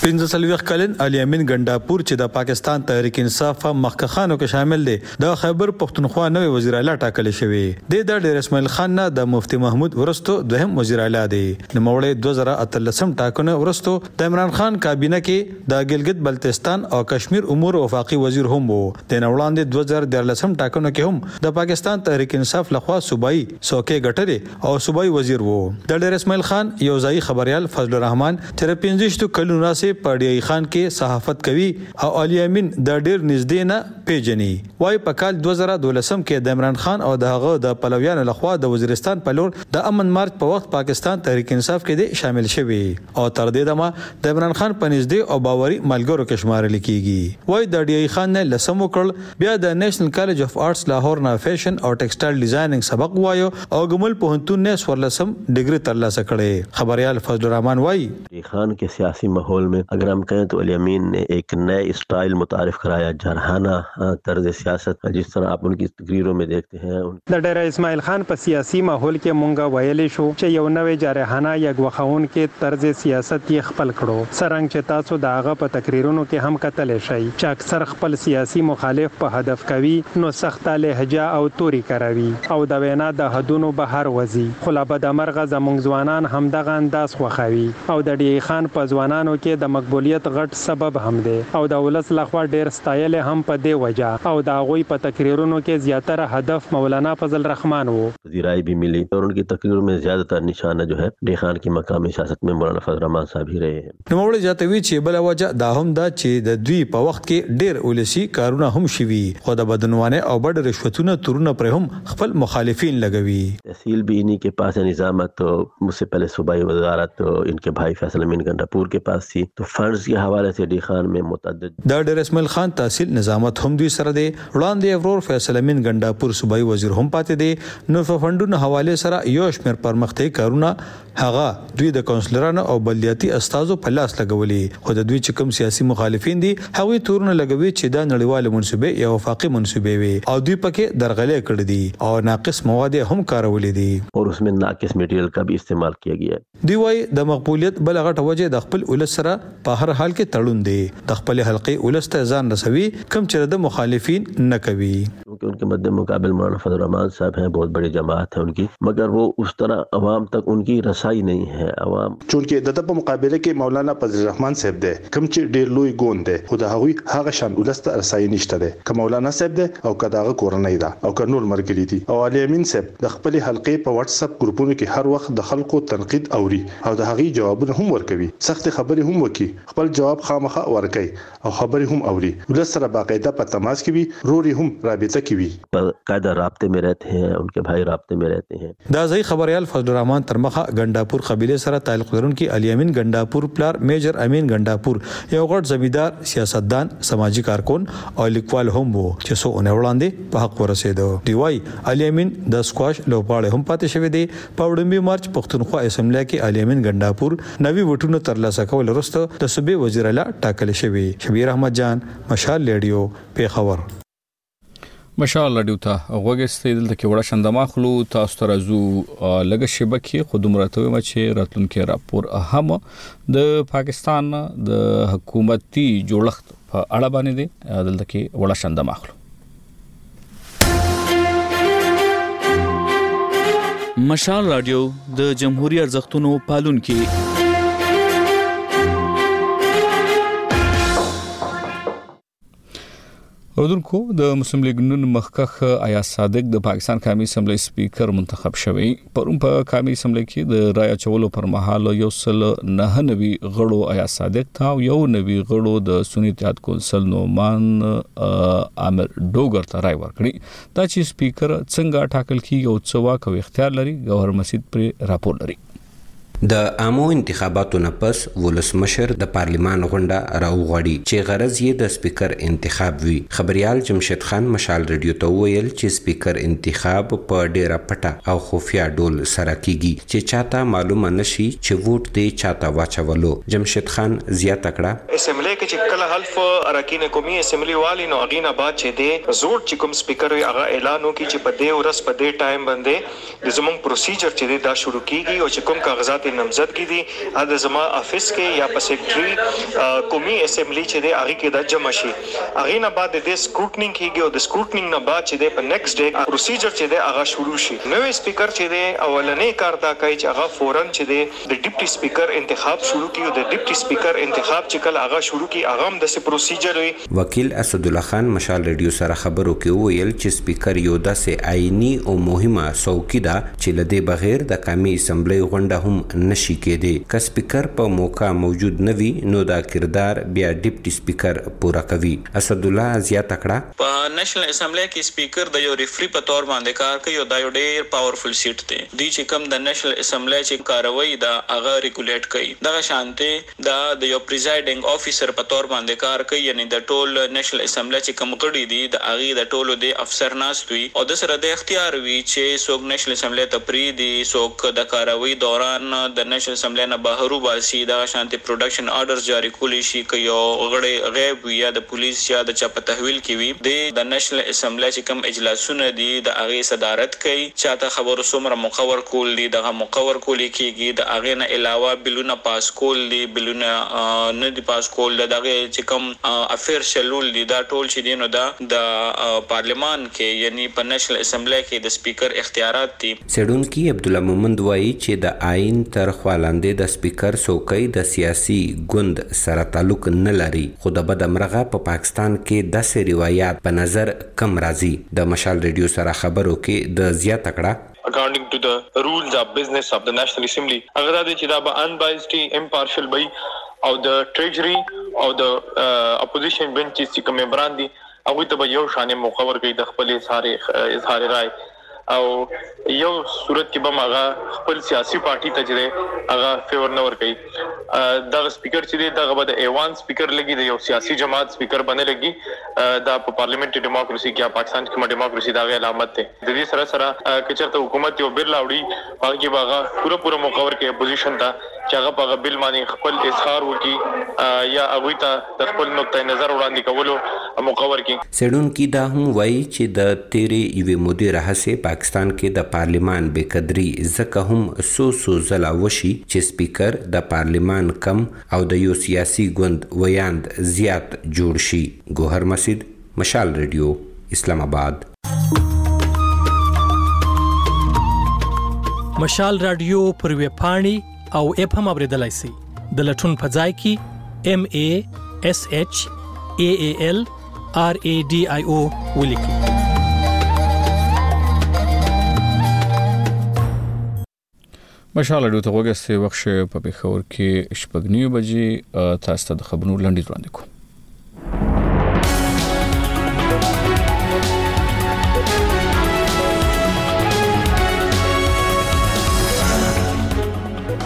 پنځه څلوېښت کلن علي امین ګنډاپور چې د پاکستان تحریک انصاف مخکښانو کې شامل دی د خیبر پښتونخوا نوې وزیر اعلی ټاکل شوی دی د ډیر اسماعیل خان نه د مفتی محمود ورستو دوهم وزیر اعلی دی نوموړی 2013 ټاکنه ورستو د عمران خان کابینه کې د ګلګت بلتستان او کشمیر امور وفاقي وزیر هم وو د نه وړاندې 2013 ټاکنو کې هم د پاکستان تحریک انصاف لخوا صوبایي څوکۍ ګټلې او صوبايي وزیر وو. د ډېر اسماعیل خان یو ځايي خبریال فضل الرحمن چې د پنځویشتو کلونو راهسې په ډیایي خان کې صحافت کوي او علي امین د ډېر نږدې نه پېژني، وايي په کال دوه زره دولسم کې د عمران خان او د هغه د پلویانو له خوا د وزیرستان په لور د امن مارچ په وخت پاکستان تحریک انصاف کې دی شامل شوی او تر دې دمه د عمران خان په نږدې او باوري ملګرو کې شمارل کېږي. وايي د ډیایي خان نه لسم وکړل بیا د نیشنل کالج اف آرټس لاهور نه فیشن او ټیکسټایل ډیزایننګ سبق ووایه او ګمل پوهنتون نه څورلسم ډګري ترلاسه کړی خبریال فضل الرحمن وايي.
ډیخان کې سیاسي ماحول مې اګرام قیت ولی امین نې ایک نئ اسټایل متعارف کرایا جارحانه طرز سیاست جس طرح آپ ان کی تقریرو مې دیکھتے. هې ان.
د ډېره اسماعیل خان په سیاسي ماحول کې مونږ ویلی شو چې یو نوی جارحانه یا ګوښوونکی طرز سیاست یې خپل کړو، څه رنګ چې تاسو د هغه په تقریرونو کې هم کتلی شئ چې اکثر خپل سیاسي مخالف په هدف کوي نو سخته لهجه او توري کاروي او د وینا د حدونو بهر وځي خو له بده مرغه زمونږ ځوانان همدغه انداز خوښوي او د ډیی خان په ځوانانو کې د مقبولیت غټ سبب هم دی او د ولس لخوا ډیر ستایلی هم په دی وجه او د هغوی په تقریرونو کې زیاتره هدف مولانا فضل رخمان وو.
په دی رای بی ملی تورن کی تقریرو می زیاده تر نشانه جو هی ډیخان کی مقامی سیاست می مولانا فضل رحمان صاحب هی رهی هی.
نوموړی زیاتوی چی بله وجه دا هم ده چی د دوی په وخت کی ډیر ولسی کارونه هم شوی خو د بدعنوانی او بډ رشوتونه تورونه پرې هم خپل مخالفین لګوی.
سیل بھی انہی کے پاس نظام ہے تو مجھ سے پہلے صوبائی وزارت ان کے بھائی فیصل امین گنڈاپور کے پاس تھی تو فنڈز کے حوالے سے ڈی خان میں متعدد
د ډیر اسماعیل خان تحصیل نظامت هم دوی سره دی وړاندې یې ورور فیصل امین ګنډاپور صوبایي وزیر هم پاتې دی نو په فنډونو حوالې سره یو شمېر پرمختیایي کارونه هغه دوی د کونسلرانو او بلدیاتي استازو په لاس لګولي، خو د دوی چې کوم سیاسي مخالفین دي، هغوی تورونه لګوي چې دا نړیوالې منصوبې یا وفاقي منصوبې وې او دوی پکې درغلۍ کړې دي او ناقص مواد یې هم کارولي دي.
اور اس مې ناقص مټیریل کا بهی استعمال کیا ګیا
هې. دوی وايي، د مقبولیت بله غټه وجه یې د خپل ولس سره په هر حال کې تړون دی، د خپلې حلقې ولس ته یې ځان رسوي، کوم چې د ده مخالفین نه کوي.
کیونکہ ان کے مد مقابل مولانا فضل الرحمان صاحب ہیں بہت بڑی جماعت ہے ان کی مگر وہ اس طرح عوام تک ان کی رسائی
نہیں ہے عوام چونکہ دده په مقابله کې مولانا فضل الرحمان صاحب دی کوم چې ډیر لوی ګوند دی خو د هغوی هغه شان ولس ته رسائی نشته دی که مولانا صاحب دی او که د هغه کورنۍ ده او که نور ملګري دي او علي امین صاحب د خپلې حلقې په واټس اپ ګروپونو کې هر وخت د خلکو تنقید اوري او د هغوی جوابونه هم ورکوي سختې خبرې هم وکړي خپل جواب خامخا ورکړي او خبرې هم اوري ولس سره باقاعده په تماس کې وي رور یې هم رابطه کې وي.
په قاعده رابطه مې رهتې هې او انکه بهائې رابطه مې
رهتې هې. د ځايي خبریال فضل الرحمن تر مخه ګنډاپور قبیلې سره تعلق لرونکي علي امین ګنډاپور پلار مېجر امین ګنډاپور یو غټ زمیندار، سیاستدان، سماجي کارکون او لیکوال هم و چې څو اونۍ وړاندې په حق ورسېده. دوی وايي، علي امین د سکواش لوبغاړی هم پاتې شوی دی، په وړومبي مارچ پښتونخوا اسمبلۍ کې علي امين ګنډاپور نوي وټونو تر لاسه کولو وروسته د صوبې وزير اعلی ټاکل شوي. شبير احمد جان، مشال ليډيو، پېښور.
مشال راډیو ته غوږ استئ دلته کې وړه شان دمه اخلو تاسو ته راځو لږه شیبه کې خو دومره ته وایم چې راتلونکي راپور هم د پاکستان د حکومتي جوړښت په اړه باندې دلته کې وړه شان دمه اخلو
مشال رادیو د جمهوریت ارزښتونو پالونکي
اردوونکو د مسلم لیګ نن مخکخ آیا صادق د پاکستان قومي اسمبلی سپیکر منتخب شوی پرون په قامي اسمبلۍ کې د رای اچولو پر مهال یو سل نه نوي غړو ایا صادق تا او یو نوي غړو د سنی اتحاد کونسل نومان عامر ډوګر ته رای ورکړي دا چې سپیکر څنګه ټاکل کیږي او څه واک او اختیار لري ګوهر مسید پر راپور لري
د عامو انتخاباتو نه پس ولسمشر د پارلمان غونډه راوغواړي چې غرض یې د سپیکر انتخاب وي. خبریال جمشید خان مشال رډیو ته وویل چې سپیکر انتخاب په ډیره پټه او خفیه ډول سره کیږي چې چاته معلومه نشي چې ووټ دې چاته واچولو. جمشید خان زیاته کړه.
اسمبلۍ کې چې کله حلف اراکین قومي اسمبلي والي نو هغې نه بعد چې دې زوړ چې کوم سپیکر وي هغه اعلان وکړي چې په دې ورځ په دې ټایم باندې د زمونږ پروسیجر چې دی دا شروع کیږی او چې کوم کاغذات یې نمزدګی دی هغه د زما افیس کې یا په سیکټری قومی اسمبلی چې دی هغه کې دا جمع شی هغه نه بعد د دی سکروټنینګ کیږی او د سکروټنینګ نه بعد چې دی په نیکسټ ډی پروسیجر چې دی هغه شروع شی نوی سپیکر چې دی اولنی کار دا کای چې هغه فورا چې دی د ډپټي سپيکر انتخاب شروع کړي او د ډپټي سپيکر انتخاب چې کله هغه شروع کړي هغه هم داسې پروسيجر وي.
وکيل اسدالله خان مشال ريډيو سره خبرو کې وويل چې سپيکر يو داسې آئيني او مهمه څوکي ده چې له دې بغېر د قامي اسمبلۍ غونډه هم نه شي کېدې. که سپيکر په موقع موجود نه وي نو دا کردار بيا ډپټي سپيکر پوره کوي. اسدالله زياته کړه.
په نشنل اسمبلۍ کې سپیکر د یو ریفري په طور باندې کار کوي او دا یو ډیر پاور فل سیټ دی. دوی چې کوم د نشنل اسمبلۍ چې کاروي ده هغه ریګولیټ کوي. دغه شانتې دا د یو پریزایډینګ افیسر په طور باندې کار کوي یعنې د ټول نشنل اسمبلۍ چې کوم غړي دي د هغې د ټولو دې افسر ناست وي او ده سره د اختیار وي چې څوک نشنل اسمبلۍ ته پریږدي څوک د کاروي دوران د نشنل اسمبلۍ نه بهر وباسي دغه شانتې پروډکشن آرډرز جاري کولی شي که یو غړی غیب وي یا د پولیس یا د چا په تحویل کې وي دی د نشنل اسمبلی چې کوم اجلاسونه دي د هغې صدارت کوي چاته خبرو څومره موقع ورکول دي دغه موقع ورکول یې کیږي د هغې نه علاوه بلونه پاس کول دي بلونه نه دي پاس کول د دغې چې کوم افیرس چلول دي دا ټول چې دي نو دا د پارلیمان کې یعنی په نشنل اسمبلی کې د سپیکر اختیارات دي.
څېړونکي عبدالله مومند وايي چې د آئین تر خوا لاندې د سپیکر څوکۍ د سیاسي ګوند سره تعلق نه لري خو د بده مرغه په پاکستان کې داسې روایات په نظر کم راځي. د مشال ریډیو سره خبرو کې ده زیاته کړه.
اکارډنګ ټو د رولز آف بزنس آف د نیشنل اسمبلي هغه دا دی چې دا به ان بایسډي، امپارشل، به وي او د ټریجري او د اپوزیشن بینچز چې کوم ممبران دي هغوی ته به یو شانې موقع ورکوي د خپلې اظهار رایې او یو صورت کې به ماغه خپل سیاسي پارټي ته چې هغه فیور نه ور کوي دغه سپیکر چې دی دغه به د ایوان سپیکر لګي د یو سیاسي جماعت سپیکر باندې لګي دا په پارلیمنت دیموکراسي کې پاکستان کې کومه دیموکراسي دا غي علامت دی د دې سره سره کچرته حکومت یو بل لاوړي په هغه کې به هغه پوره پوره موقع ورکړي اپوزیشن ته چې هغه په هغه بل باندې خپل اظهار وکړي یا هغوی ته د خپل نقطه نظر وړاندې کولو موقع
ورکړي. څېړونکي دا هم وايي چې د تېرې یوې مودې راهسې پاکستان کې د پارلمان بې قدري ځکه هم څو څو ځله وشي چې سپیکر د پارلمان کم او د یو سیاسي ګوند ویاند زیات جوړ شي. ګوهر مسید، مشال ریډیو، اسلام اباد.
مشال رادیو پر وی پاڼي او اپ هم اوریدلای شئ د لټون په ځای کې ام ای اس ایچ ای ای ال ار ای ډی آی او ولیکئ
مشال اډیو ته غوږسته وخت شه په پېښور کې شپږ نیو بجې تاسو ته د خبرونو لنډی وړاندې کوم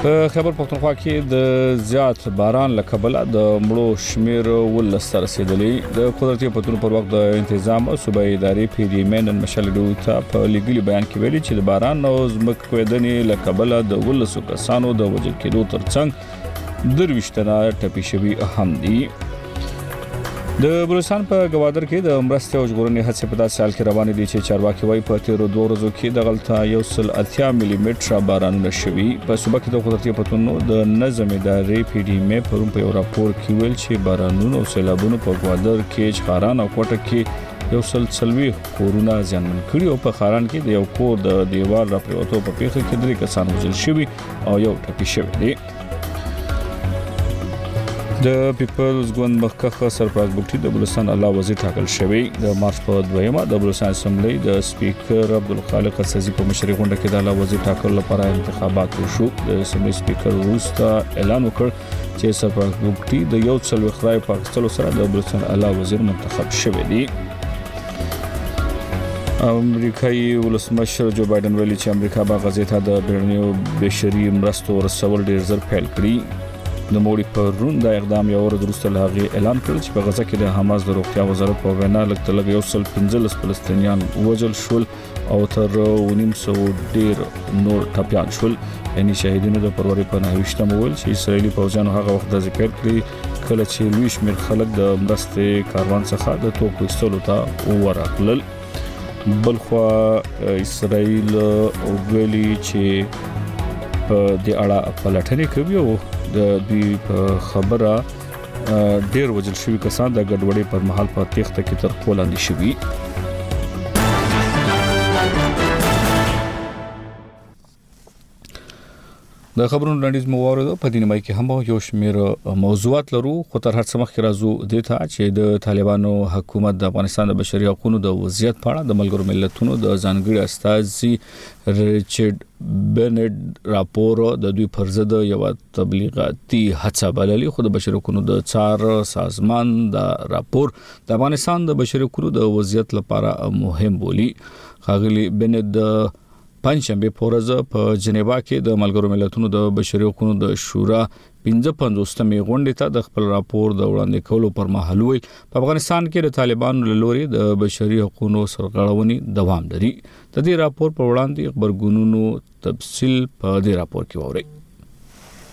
په خبر پښتونخوا کې د زیات باران لکبل د مړو شمېر ولس ته رسیدلی د قدرتي پتون پر وخت د انتظام او صوبایي ادارې پی ډي مین نن مشال ډو ته په لیګلی بیان کې ویلي چې د باران او زمک کویدنې لکبله د ولسو کسانو د وجل کېدو ترڅنګ درويشتنه ټپي شوی هم دي د بلوچستان په گوادر کې د مرستې او ژغورنې هڅې په داسې حال کې روانې دي چې چارواکي وايي په تیرو دوه ورځو کې د غلطه یو سل اتیا ملي متر بارانونه شوي په صوبه کې د قدرتي پتونو د نظم ادارې پی ډی ایم پرون په یو راپور کې ویل چې بارانونو او سیلابونو په ګوادر کې چخاران او کوټه کې یو سل سلوي کورونه زیانمن کړي او په خاران کې د یو کور د دیوال را پریوتو په پیښه کې درې کسان وژل شوي او یو ټپي شوی دی د پیپلز ګوند مخکخه سرپرست بوټي د بلوچستان الله وزیر ټاکل شوی د مارچ په دویمه د بلوچستان اسمبلی د سپیکر عبدالخالق سزي په مشرۍ غونډه کې د الله وزیر ټاکل لپاره خابات وشو د سمې سپیکر وروسته اعلان وکړ چې سفر بوکټي د یو څلو خدای په اخستلو سره د بلوچستان اعلی وزیر منتخب شوی دی امریکایي ولسمشر جو بایدن ویلي چې امریکا به غزې ته د بیړنیو بشري مرستو رسول ډیر زر پیل کړي د موړي پر روند د اقدام یو ورځ وروسته له هغه اعلان کړ چې په غزه کې د حماس د روغتیا وزارت په وینا لږ تر لږه یو سل 15 فلسطینیان وژل شول او تر ونیم سو ډیر نور ټپيان شول یعنی شهیدینو د پروري په نهوشتم ویل چې اسرایلی پوځیانو هغه وخت د ذکر کړی کله چې لوی شمیر خلک د مرستې کاروان څخه د توپ وستلو ته ورغلل بلخوا اسرایل ویلي چې په دې اړه پلټنې کوي او د دوی خبره ډیر وجل شوی کسان د ګډوډۍ پر مهال په تخته کې تر خپل اندي شوی د خبرونو لنډیز مو وروره په دې نیمه کې هم یو شمیر موضوعات لرو خو تر هر څه مخکې راځو د ته چې د طالبانو حکومت د افغانستان د بشري حقوقو د وضعیت په اړه د ملګرو ملتونو د ځانګړي استاذ ریچارډ بنډ راپور د دوی پر ضد یو تبلیغاتي هڅه بللې خو د بشري حقوقو د څار سازمان دا راپور د افغانستان د بشري حقوقو د وضعیت لپاره مهم بولی خاغلی بنت د پنځشنبه پورز په جنیوا کې د ملګرو ملتونو د بشري حقوقو د شورا 1550مې غونډې ته د خپل راپور د وړاندې کولو پر مهال وی په افغانستان کې د طالبانو له لوري د بشري حقوقو سرغړونې دوام لري د دې راپور پر وړاندې خبرګونونو تفصیل په دې راپور کې واورئ.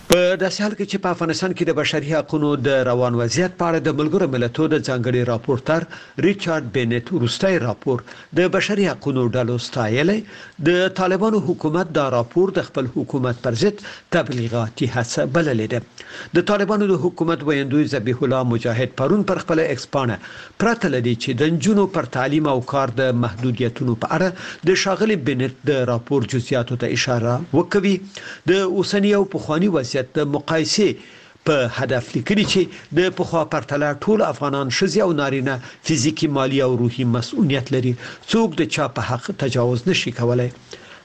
په داسې حال کې چې په افغانستان کې د بشري حقونو د روان وضعیت په اړه د ملګرو ملتو د ځانګړي راپورتر ریچارډ بینیت وروستی راپور د بشري حقونو ډلو ستایلی، د طالبانو حکومت دا راپور د خپل حکومت پر ضد تبلیغاتي هڅه بللې ده. د طالبانو د حکومت ویندوی ذبیح الله مجاهد پرون پر خپله ایکس پاڼه پرته له دې چې د نجونو پر تعلیم او کار د محدودیتونو په اړه د ښاغلي بنت د راپور جزیاتو ته اشاره وکوي، د اوسني او پخواني وضعیت د مقایسې په هدف لیکلي چې د پخوا پرتله ټول افغانان ښځې او نارینه فزیکي، مالي او روحي مصئونیت لري، څوک د چا په حق تجاوز نه شي کولای،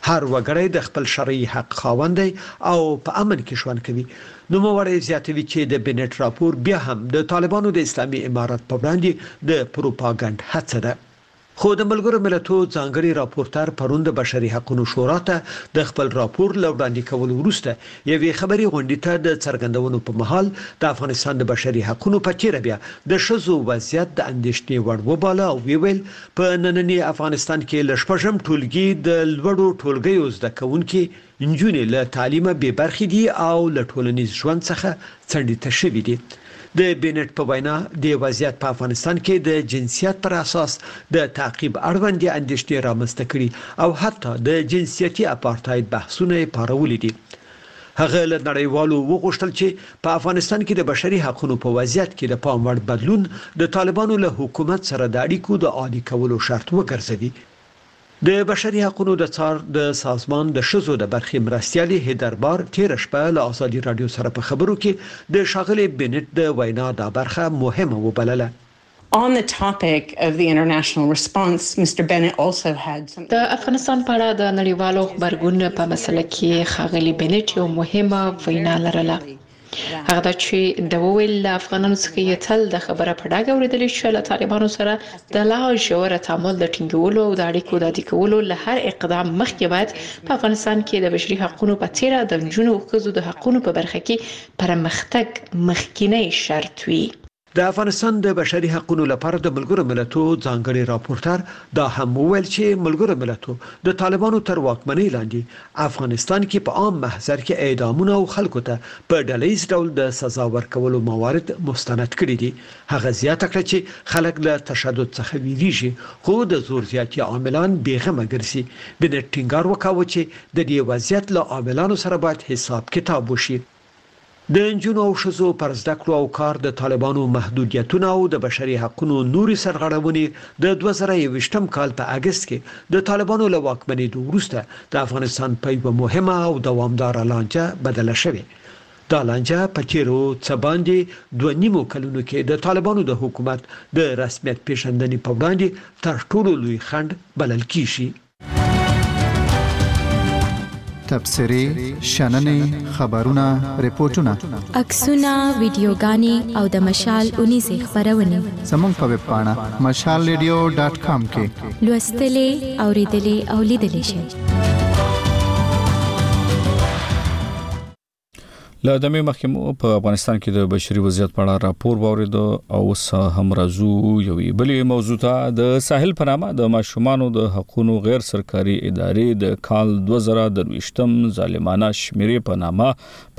هر وګړی د خپل شرعي حق خاوند دی او په امن کې ژوند کوي، نوموړی زیاتوي چې د بنټ راپور بیا هم د طالبانو د اسلامي امارت په وړاندې د پروپاګنډ هڅه ده. خو د ملګرو ملتو ځانګړي راپورتر پرون د بشري حقونو شورا ته د خپل راپور له وړاندې کولو وروسته یوې خبري غونډي ته د څرګندونو په مهال د افغانستان د بشري حقونو په تېره بیا د ښځو وضعیت د اندېښنې وړ وباله او ویې ویل، په ننني افغانستان کې له شپږم ټولګي د لوړو ټولګیو زده کوونکې نجونې له تعلیمه بې برخې دي او له ټولنیز ژوند څخه څنډې ته شوې دي. د بینټ په وینا، دې وضعیت په افغانستان کې د جنسیت پر اساس د تعقیب اړوندې اندېښنې رامنځته کړي او حتی د جنسیتي اپارتاید بحثونه یې پارولي دي. هغه له نړیوالو وغوښتل چې په افغانستان کې د بشري حقونو په وضعیت کې د پام وړ بدلون د طالبانو له حکومت سره د اړیکو د عادي کولو شرط وګرځوي. د بشري حقونو د څار د سازمان د ښځو د برخې مرستیالې هیدر بار تېره شپه له ازادي راډیو سره په خبرو کې د ښاغلې بینټ د وینا دا برخه مهمه وبلله.
On the topic of the international response, Mister Bennett also had some.
د افغانستان په اړه د نړیوالو غبرګون په مسله کې ښاغلي بینټ یو مهمه وینا لرله. هغه دا چې د وویل له افغانانو څخه یې تل د خبره په ډاګه اوریدل چې له طالبانو سره د لا ژور تعامل د ټینګولو او د اړیکو د عادي کولو له هر اقدام مخکې باید په افغانستان کې د بشري حقوقو په تیره د نجونو او ښځو د حقوقو په برخه کې پرمختګ مخکینی شرط وي.
د افغانستان د بشري حقونو لپاره د ملګرو ملتو ځانګړي راپورټر دا هم وویل چې ملګرو ملتو د طالبانو تر واکمنۍ لاندې افغانستان کې په عام محضر کې اعدامونه او خلکو ته په ډله ییز ډول د سزا ورکولو موارد مستند کړي دي. هغه زیاته کړه چې خلک له تشدد څخه ویریږي خو د زور زیاتي عاملان بې غمه ګرځي. بنټ ټینګار وکاوه چې د دې وضعیت له عاملانو سره باید حساب کتاب وشي. د نجونو او ښځو پر زده کړو او کار د طالبانو محدودیتونه او د بشري حقونو نورې سرغړونې د دوه زره یوویشتم کال په اګست کې د طالبانو له واکمنېدو وروسته د افغانستان په یوه مهمه او دوامداره لانجه بدله شوې. دا لانجه په تېرو څه باندې دوه نیمو کلونو کې د طالبانو د حکومت د رسمیت پېژندنې په وړاندې تر ټولو لوی خنډ بلل کېږي.
تبصرې شننې خبرونه ریپورتونه
عکسونه ویډیوګانې او د مشال اونې زی خبرونه
زموږ په ویب پاڼه مشال ریډیو ډاټ کام کې
لوستلې اوریدلې او لیدلې شئ
له دمه مخکې مو په افغانستان کې د بشري وضعیت په اړه راپور واورید او اوس هم راځو یو بلې موضوع ته د ساحل په نامه د ماشومانو د حقوقو غیر سرکاري ادارې د کال 2023م ظالمانه شمیرې په نامه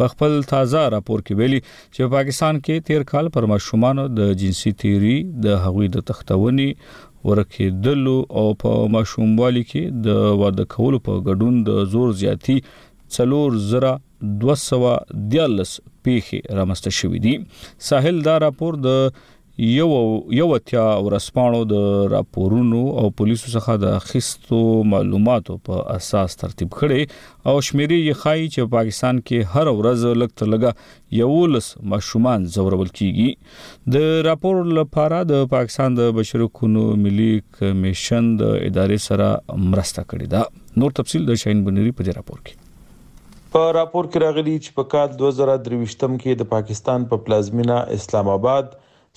په خپل تازه راپور کې ویلي چې په پاکستان کې تیر کال پر ماشومانو د جنسي تیری د هغوی د تختونې ورکېدلو او په ماشوموالي کې د واده کولو په ګډون د زور زیاتی څلور زره دوه سوه دیارلس پیښې رامنځته شوې دي ساحل دا راپور د یو یو اتیا ورسپانو د راپورونو او پولیسو څخه د اخیستو معلوماتو په اساس ترتیب کړي او شمیرې یې ښایي چې پاکستان کې هر ورځ لږ تر لږه 11 ماشومان زورول کیږي د راپور لپاره د پاکستان د بشري حقوقو ملي کمیشن د ادارې سره مرسته کړې ده نور تفصيل د شاهین بنيري په دې راپور کې
په راپور کې راغلي چې په کال 2023 کې د پاکستان په پلازمینه اسلام آباد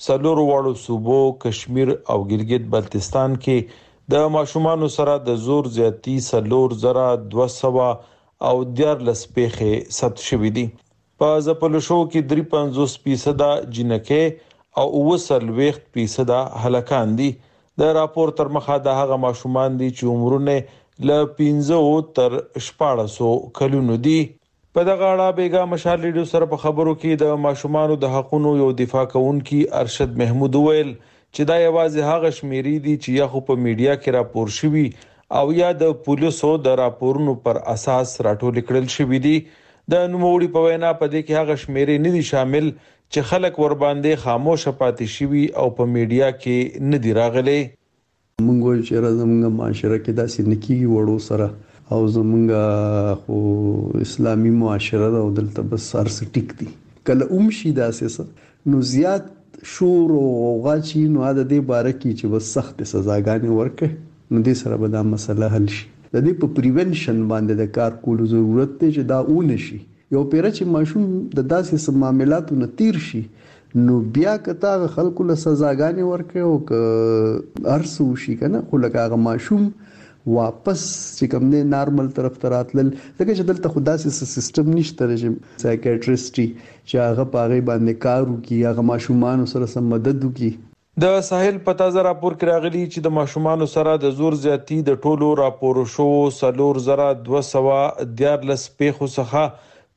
څلور واړو صوبو کشمیر او ګلګت بلتستان کې د ماشومانو سره د زور زیاتی څلور زره 200 او دیارلس پیښې ثبت شوې دي په ځپلو شوو کې دري پنځوس فیصده جینکۍ او اووه څلوېښت فیصده هلکان دي. د راپور تر مخه دا هغه ماشومان دي چې عمرونه یې له پنځه و تر شپاړس و کلونو دي. په دغه اړه بېګا مشال رېډیو سره په خبرو کې د ماشومانو د حقونو یو دفاع کوونکي ارشد محمود وویل چې دا یوازې هغه شمېرې دي چې یا خو په میډیا کې راپور شوي او یا د پولیسو د راپورونو پر اساس راټولې کړل شوې دي. د نوموړي په وینا په دې کې هغه شمېرې نه دي شامل چې خلک ورباندې خاموشه پاتې شوي او په میډیا کې نه دي راغلې.
موږ وایو چې یاره زموږ معاشره کې داسې نه کېږي وړو سره او زموږ خو اسلامي معاشره ده او دلته بس هر څه ټیک دي. که له هم شي داسې څه نو زیات شور او غوغا چی نو هعه ددی باره کی چی بس سختی سزاګانی ورکړی نو دی سره به دا مسله حل شی ددی په پریونشن باندی د کار کولو ضرورت دی چی دا او نه شی یو پیره چی ماشوم د داسی څه معاملاتو نه تیر شی نو بیا که ته هغه خلکو له سزاګانی ورکړی او که هر څه وشی کنه خو لکه هغه ماشوم واپس چې کوم دی نارمل طرف ته راتلل ځکه چې دلته خو داسې څه سیستم نشته دی چې سایکیاټریسټي چې هغه په هغې باندې کار وکړي هغه ماشومانو سره څه مدد وکړي.
د ساحل په تازه راپور کې راغلي چې د ماشومانو سره د زور زیاتي د ټولو راپورو شوو څلور زره دوه سوه دیارلس پېښو څخه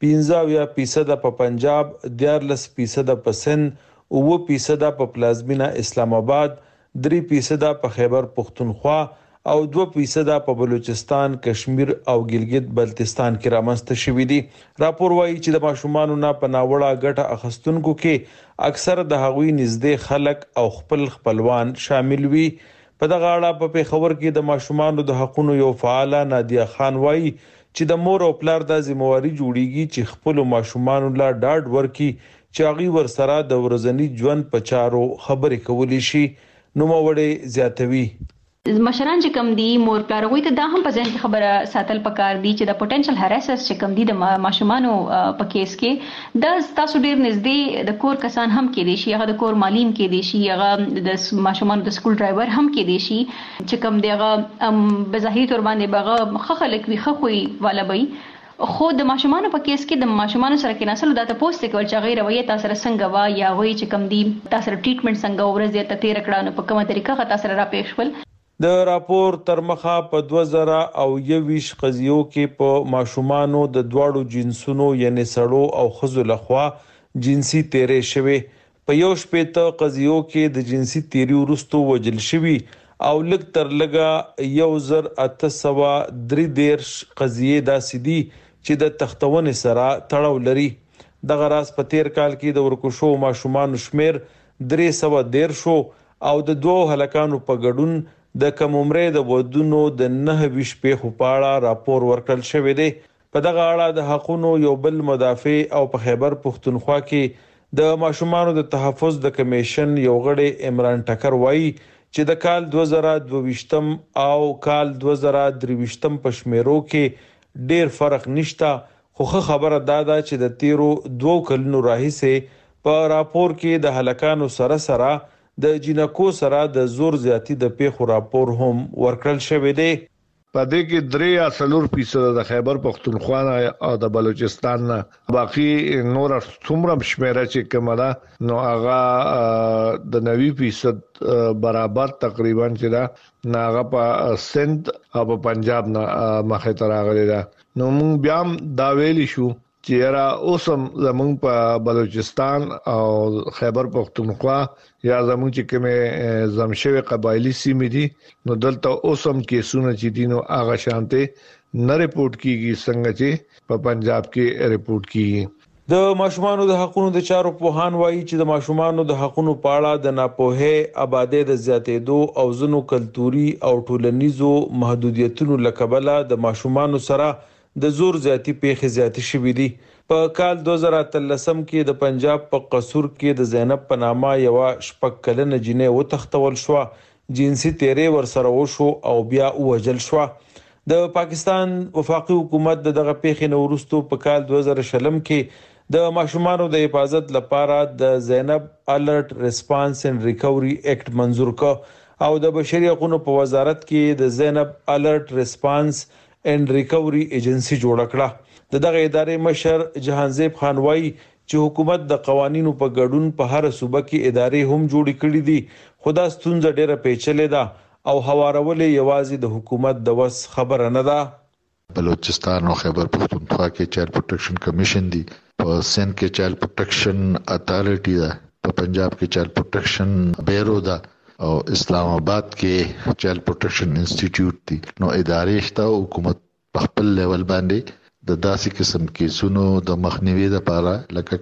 پنځه اویا فیصده په پنجاب، دیارلس فیصده په سند، اووه فیصده په پلازمینه اسلام اباد، درې فیصده په خیبر پښتونخوا او دوه فیصده په بلوچستان، کشمیر او ګلګت بلتستان کې رامنځته شوي دي. راپور وايي چې د ماشومانو نه په ناوړه ګټه اخستونکو کې اکثره د هغوی نږدې خلک او خپل خپلوان شامل وي. په دغه اړه په پېښور کې د ماشومانو د حقونو یو فعاله نادیه خان وايي چې د مور او پلار دا ذمه واري جوړېږي چې خپلو ماشومانو له ډاډ ورکړي چې هغوی ورسره د ورځني ژوند په چارو خبرې کولی شي، نوموړې زیاتوي.
مشران چې کوم دي، مور پلار، هغوی ته دا هم په ذهن کې خبره ساتل په کار دي چې دا پوټنشل هراسرس چې کوم دي د ماشومانو په کیس کې دا ستاسو ډېر نږدې د کور کسان هم کېدای شي، هغه د کور معلم کېدای شي، هغه د ماشومانو د سکول ډرایور هم کېدای شي چې کوم دی هغه به ظاهري طور باندې به هغه ښه خلک وي، ښه خوی والا به وي، خو د ماشومانو په کېس کې د ماشومانو سره کېناستلو دا تپوس ترې کول چې هغوی رویه تا سره څنګه وه یا هغوی چې کوم دي تا سره ټریټمنټ څنګه وه ورځ یې ته تېره کړه نو په کومه طریقه ښه تا سره راپېښ شول.
د راپور ترمخه په دوه زره او یوویشت قضیو کې په ماشومانو د دواړو جنسونو یعنې سړو او ښځو لخوا جنسي تېری شوی په یو شپېته قضیو کې د جنسي تیري وروسته وژل شوي او لږ تر لږه یو زر اته سوه درې دېرش قضیې داسې دي چې د تښتونې سره تړاو لري. دغه راز په تیر کال کې د ورکو شوو ماشومانو شمیر درې سوه دېرش و او د دوو هلکانو په ګډون د کم عمرۍ د ودونو د نهه ویشت پیښو په اړه راپور ورکړل شوی دی. په دغه اړه د حقونو یو بل مدافع او په خیبر پښتونخوا کې د ماشومانو د تحفظ د کمېشن یو غړی عمران ټکر وايي چې د کال دوه زره دوه ویشتم او کال دوه زره درې ویشتم په شمېرو کې ډېر فرق نشته خو ښه خبره دا ده چې د تېرو دوو کلونو راهیسې په راپور کې د هلکانو سره سره د جینکو سره د زور زیاتي د پېښو راپور هم ورکړل شوی دی.
په دې کې درې یا څلور فیصده د خیبر پښتونخوا نه او د بلوچستان نه، باقي نوره څومره هم شمېره چې کومه ده، نو هغه د نوي فیصد برابر تقریبا چې ده، نو هغه په سند او په پنجاب نه مخې ته راغلې ده. نو موږ بیا هم دا ویلی شو، چې یاره اوس هم زمونږ په بلوچستان او خیبر پښتونخوا یا زمونږ چې کومه زمشوي قبایلی سیمې دي نو دلته اوس هم کیسونه چې دي نو هغه شانته نه رپورت کیږي څنګه چې په پنجاب کې رپورت کیږي
د ماشومانو د حقوقو د چارو پوهان وایي چې د ماشومانو د حقوقو په اړه د ناپوهۍ آبادې د زیاتېدو او ځنو کلتوري او ټولنیزو محدودیتونو لکبله د ماشومانو سره د زور زیاتي پېښې زیاتې شوې دي. په کال دوه زره اتلسم کې د پنجاب په قصور کې د زینب په نامه یوه شپږ کلنه جینۍ وتښتول شوه، جنسي تېری ورسره وشو او بیا ووژل شوه. د پاکستان وفاقي حکومت د دغه پېښې نه وروسته په کال دوه زره شلم کې د ماشومانو د حفاظت لپاره د زینب الرټ ریسپانس اینډ ریکوري اېکټ منظور کړ او د بشري حقونو په وزارت کې د زینب الرټ ریسپانس اینډ ریکوري ایجنسي جوړه کړه. د دغه ادارې مشر جهانزیب خان وايي چې حکومت د قوانینو په ګډون په هره صوبه کې ادارې هم جوړې کړې دي، خو دا ستونزه ډېره پېچلې ده او هوارول یې یوازې د حکومت د وس خبره نه ده.
بلوچستان او خیبر پښتونخوا کې چایلډ پروټیکشن کمېشن دي په سند کې چایلډ پروټیکشن اتارټي ده په پنجاب کې چایلډ پروټیکشن بیرو ده او اسلام آباد کې چایلډ پروټیکشن انسټیټیوټ دي نو ادارې شته حکومت په خپل لیول باندې د داسې قسم کیسونو د مخنیوي لپاره لکه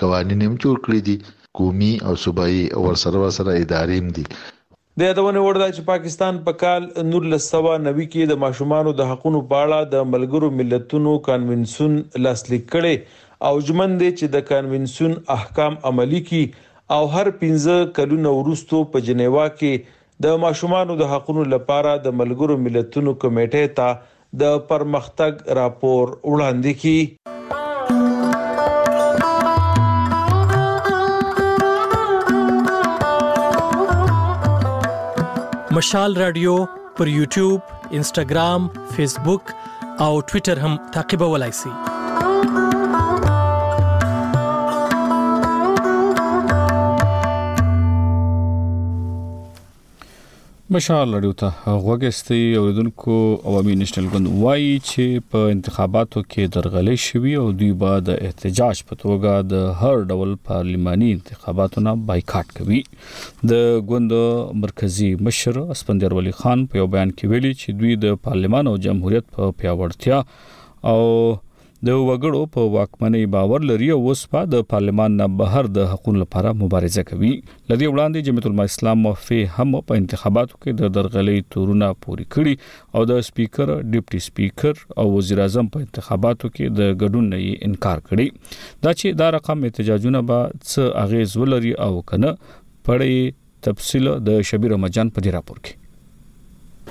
قوانین هم جوړ کړی دي قومي او صوبایي او ورسره ورسره ادارې هم دي
د یادونې وړ ده چې پاکستان په کال نولس سوه نوي کې د ماشومانو د حقونو په اړه د ملګرو ملتونو کانونسیون لاسلیک کړی او ژمن دی چې د کانونسیون احکام عملي کړي او هر پنځه کلونه وروسته په جنیوا کې د ماشومانو د حقونو لپاره د ملګرو ملتونو کمېټۍ ته د پرمختګ راپور وړاندې کړي.
مشال راډیو پر یوټیوب، انسټاګرام، فیسبوک او ټویټر هم تعقیبولای شئ.
مشال رادیو ته غوګستي اوریدونکو عوامي نېشنل ګوند وایي چې په انتخاباتو کې درغلې شوې او دوی به د احتجاج په توګه د هر ډول پارلماني انتخاباتو نه بایکاټ کوي د ګوند مرکزی مشر اسپندر ولی خان په یو بیان کې ویلي چې دوی د پارلمان او جمهوریت په پیاوړتیا او د وګړو په واکمنۍ باور لري او اوس به د پارلمان نه بهر د حقونو لپاره مبارزه کوي له دې وړاندې جمعیت علما اسلام وفي هم په انتخاباتو کې د درغلۍ تورونه پوري کړي او د سپیکر ډیپټي سپیکر او وزیر اعظم په انتخاباتو کې د ګډون نه انکار کړي دا چې دا رقم احتجاجونه به څه اغیز ولري او کنه پړې تفصیل د شبیر احمد جان په دې راپور کې.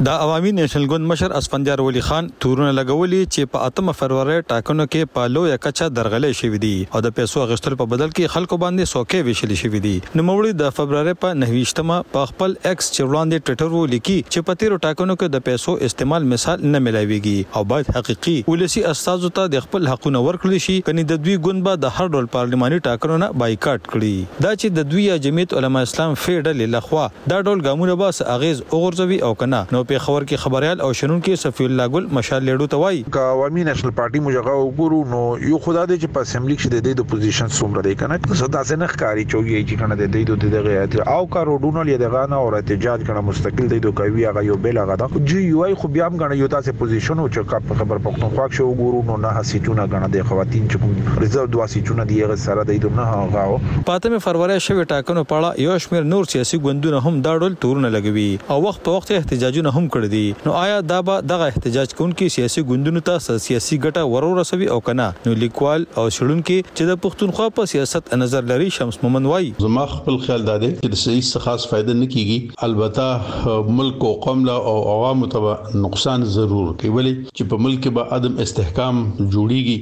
د عوامي نېشنل ګوند مشر اسفندیار ولي خان تورونه لګولي چې په اتمه فرورۍ ټاکنو کې په لویه کچه درغلۍ شوي دي او د پیسو اخیستلو په بدل کې خلکو باندې څوکۍ وېشلې شوي دي. نوموړي د فبرورۍ په نهه ویشت مه په خپل اېکس چې وړاندې ټویټر و لیکي چې په تېرو ټاکنو کې د پیسو استعمال مثال نه ملاوېږي او باید حقیقي ولسي استازو ته دې خپل حقونه ورکړل شي کني د دوی ګوند به د هر ډول پارلماني ټاکنو نه بایکاټ کړي. دا چې د دوی یا جمعیت علماء اسلام فعې ډلې له خوا دا ډول ګامونه به څه اغېز وغورځوي او که نه، نو پېښور کې خبریال او شنونکی صفي الله ګل مشال لېړو ته
وايي. که عوامي نېشنل پارټي موږ هغه وګورو نو یو خو دا دی چې په اسمبلي کښې د دوی د پوزیشن څومره دی که نه که څه داسې نه ښکاري چې ویايي چې ګڼه د دوی د دغې اتیا او که روډونل یا د غانا اور احتجاج ګڼه مستقل دوی د کوي هغه یو بېل هغه ده خو جي یو آی خو بیا هم ګڼه یو داسې پوزیشن و چې که په خېبر پښتونخوا کښې وګورو نو نهه سیټونه ګڼه د خواتین چې کوم ریزرو دوه سیټونه دي هغې سره دوی د نهه
غاو. په اتمې فرورۍ شوې ټاکنو په اړه یو شمېر نور سیاسي ګوندونه هم دا ډول تورونه لګوي او وخت په وخت یې احتجاجونه هم کړي دي نو آیا دا به دغه احتجاج کوونکي سیاسي ګوندونو ته څه سیاسي ګټه ورورسوي او که نه نو لیکوال او څېړونکي چې د پښتونخوا په سیاست نظر لري شمس مومند وايي.
زما خپل خیال دا دی چې د سیسي څه خاص فایده نه کیږي البته ملک او قوم له او عوامو ته به نقصان ضرور کوي ولې چې په ملک کې به عدم استحکام جوړیږي.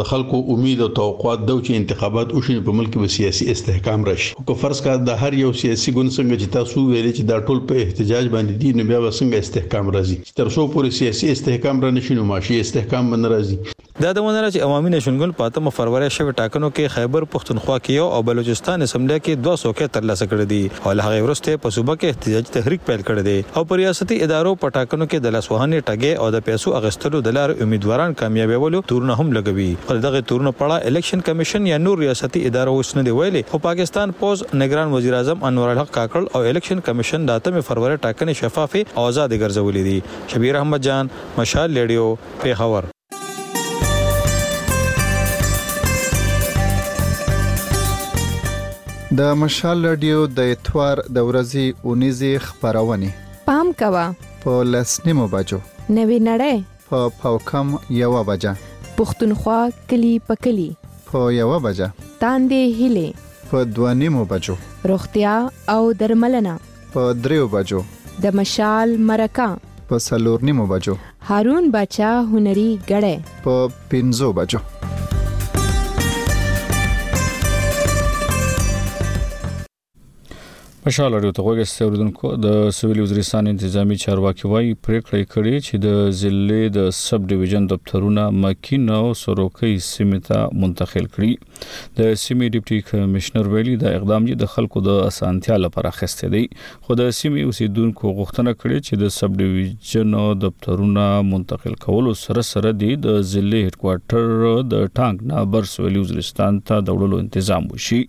د خلکو امید او توقعات دا و چې انتخابات وشي نو په ملک کې به سیاسي استحکام راشي، خو که فرض کړه د هر یو سیاسي ګوند څنګه چې تاسو وویل چې دا ټول په احتجاج باندې دي نو بیا به څنګه استحکام راځي چې تر څو پورې سیاسي استحکام را نه شي نو معاشي استحکام به نه راځي.
دا د مننه چې عوامي نېشن ګوند په اتمه فرورۍ شوې ټاکنو کې خیبر پښتونخوا کې یو او بلوچستان اسمبلۍ کې دوه څوکۍ تر لاسه کړې دي او له هغې وروسته یې په صوبه کې احتجاجي تحریک پیل کړی دی او په ریاستي ادارو په ټاکنو کې د لاسوهنې، ټګۍ او د پیسو اخیستلو د لارې امیدواران کامیابیولو تورونه هم لګوي خو د دغه تورونو په اړه الیکشن کمیشن یا نور ریاستي ادارو هیڅ نه دي ویلي خو پاکستان پوځ نګران وزیراعظم انورالحق کاکړ او الیکشن کمیشن د اتمې فروری ټاکنې شفافې او ازادې ګرځولي دي شبیر احمد جان مشال لیډیو پیښور.
د مشال لډیو د اتوار د ورځې اونیزې خپرونې.
پام کوه!
په لس نیمو بجو.
نوې نړۍ
په پاو کم یوه بجه.
پښتونخوا کلی په کلی.
په یوه بجه.
تاندې هیلې.
په دوه نیمو بجو.
روغتیا او درملنه.
په دریو بجو.
د مشال مرکه.
په څلور نیمو بجو.
هارون باچا هنري ګړی.
په پنځو بجو.
مشال اړیو ته غوږی ستې اوریدونکو د سویل وزیرستان انتظامی چارواکي وایي پریکړه کړې چې د ضلع د سب ډیویژن دفترونه مکین او سروکي سیمه ته منتقل کړي د سیمې ډیپټي کمشنر ویلي دا اقدام یې د خلکو د اسانتیا لپاره خسته دی خو د سیمې اوسیدونکو غوښتنه کړې چې د سب ډیویژن دفترونه منتقل کولو سره سره دی د ضلع هډکوارټر د ټانک نه بر سویل وزیرستان ته د وړلو تنظیم وشي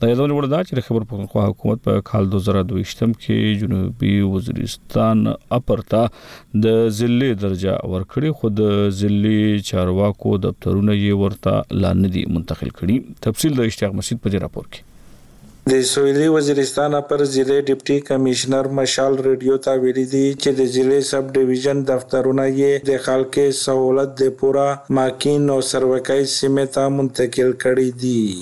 د یادونې وړ ده چې د خبر پښتونخوا حکومت په کال 2022 کې جنوبي وزیرستان اپرتا د ضلع درجه ورکړي خو د ضلع چارواکو دفترونه یې ورته لا نه دي منتقل کړي تفصیل د اشتیاق مسجد په دې راپور کې
د سویلي وزیرستان اپر ضلع ډپټي کمشنر مشال ریډیو ته ویلي دي چې د ضلع سب ډویژن دفترونه یې د خلکې سهولت د پوره ماکین او سروکۍ سیمې ته منتقل کړي دي.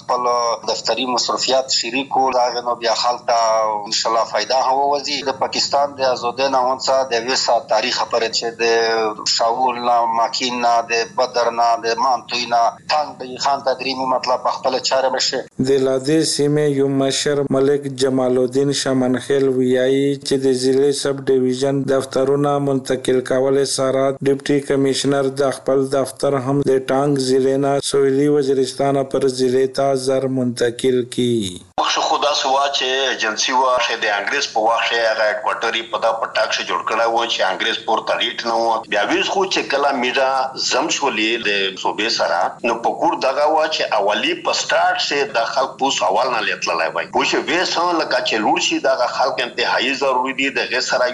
خپل دفتری مصروفیات شریک کړو د هغه نه بیا خلق ته ان شاء الله فایده هم ووځی د پاکستان
د
ازودی نه هونڅه د یوی ساعت تاریخ پری چه د شاول نه ماکین نه د بدر نه د مان توی نه تنګ د یی خان ته دریمی مطلب په خپل چاره بشی.
د لادې سیمې یو مشر ملک جمال الدین شامنخېل ویايي چې د ضلعې سب ډویژن دفترونه منتقل کول سره ډپټي کمشنر د خپل دفتر دفتر هم د ټانک ضلعې نه سویلي وزیرستان پر ضلعې ته زر منتقل کړي.
مخکښې خو داسې وه چې ایجنسي وه کښې د انګریز په وخت کښې هغه هیډکوارټر یې په دا پټه کښې جوړ کړی وو چې انګریز پور ته غیټ نه وو بیا ویس خو چې کله میډا زم شولې د صوبې سره نو په کور دغه وه چې اولی په سټارټ کښې دا خلق پوس اول نه لې تللی وای پوه شوې ویس هم لکه چې لوړ شي دغه خلق انتهایی ضروری دي د غې سره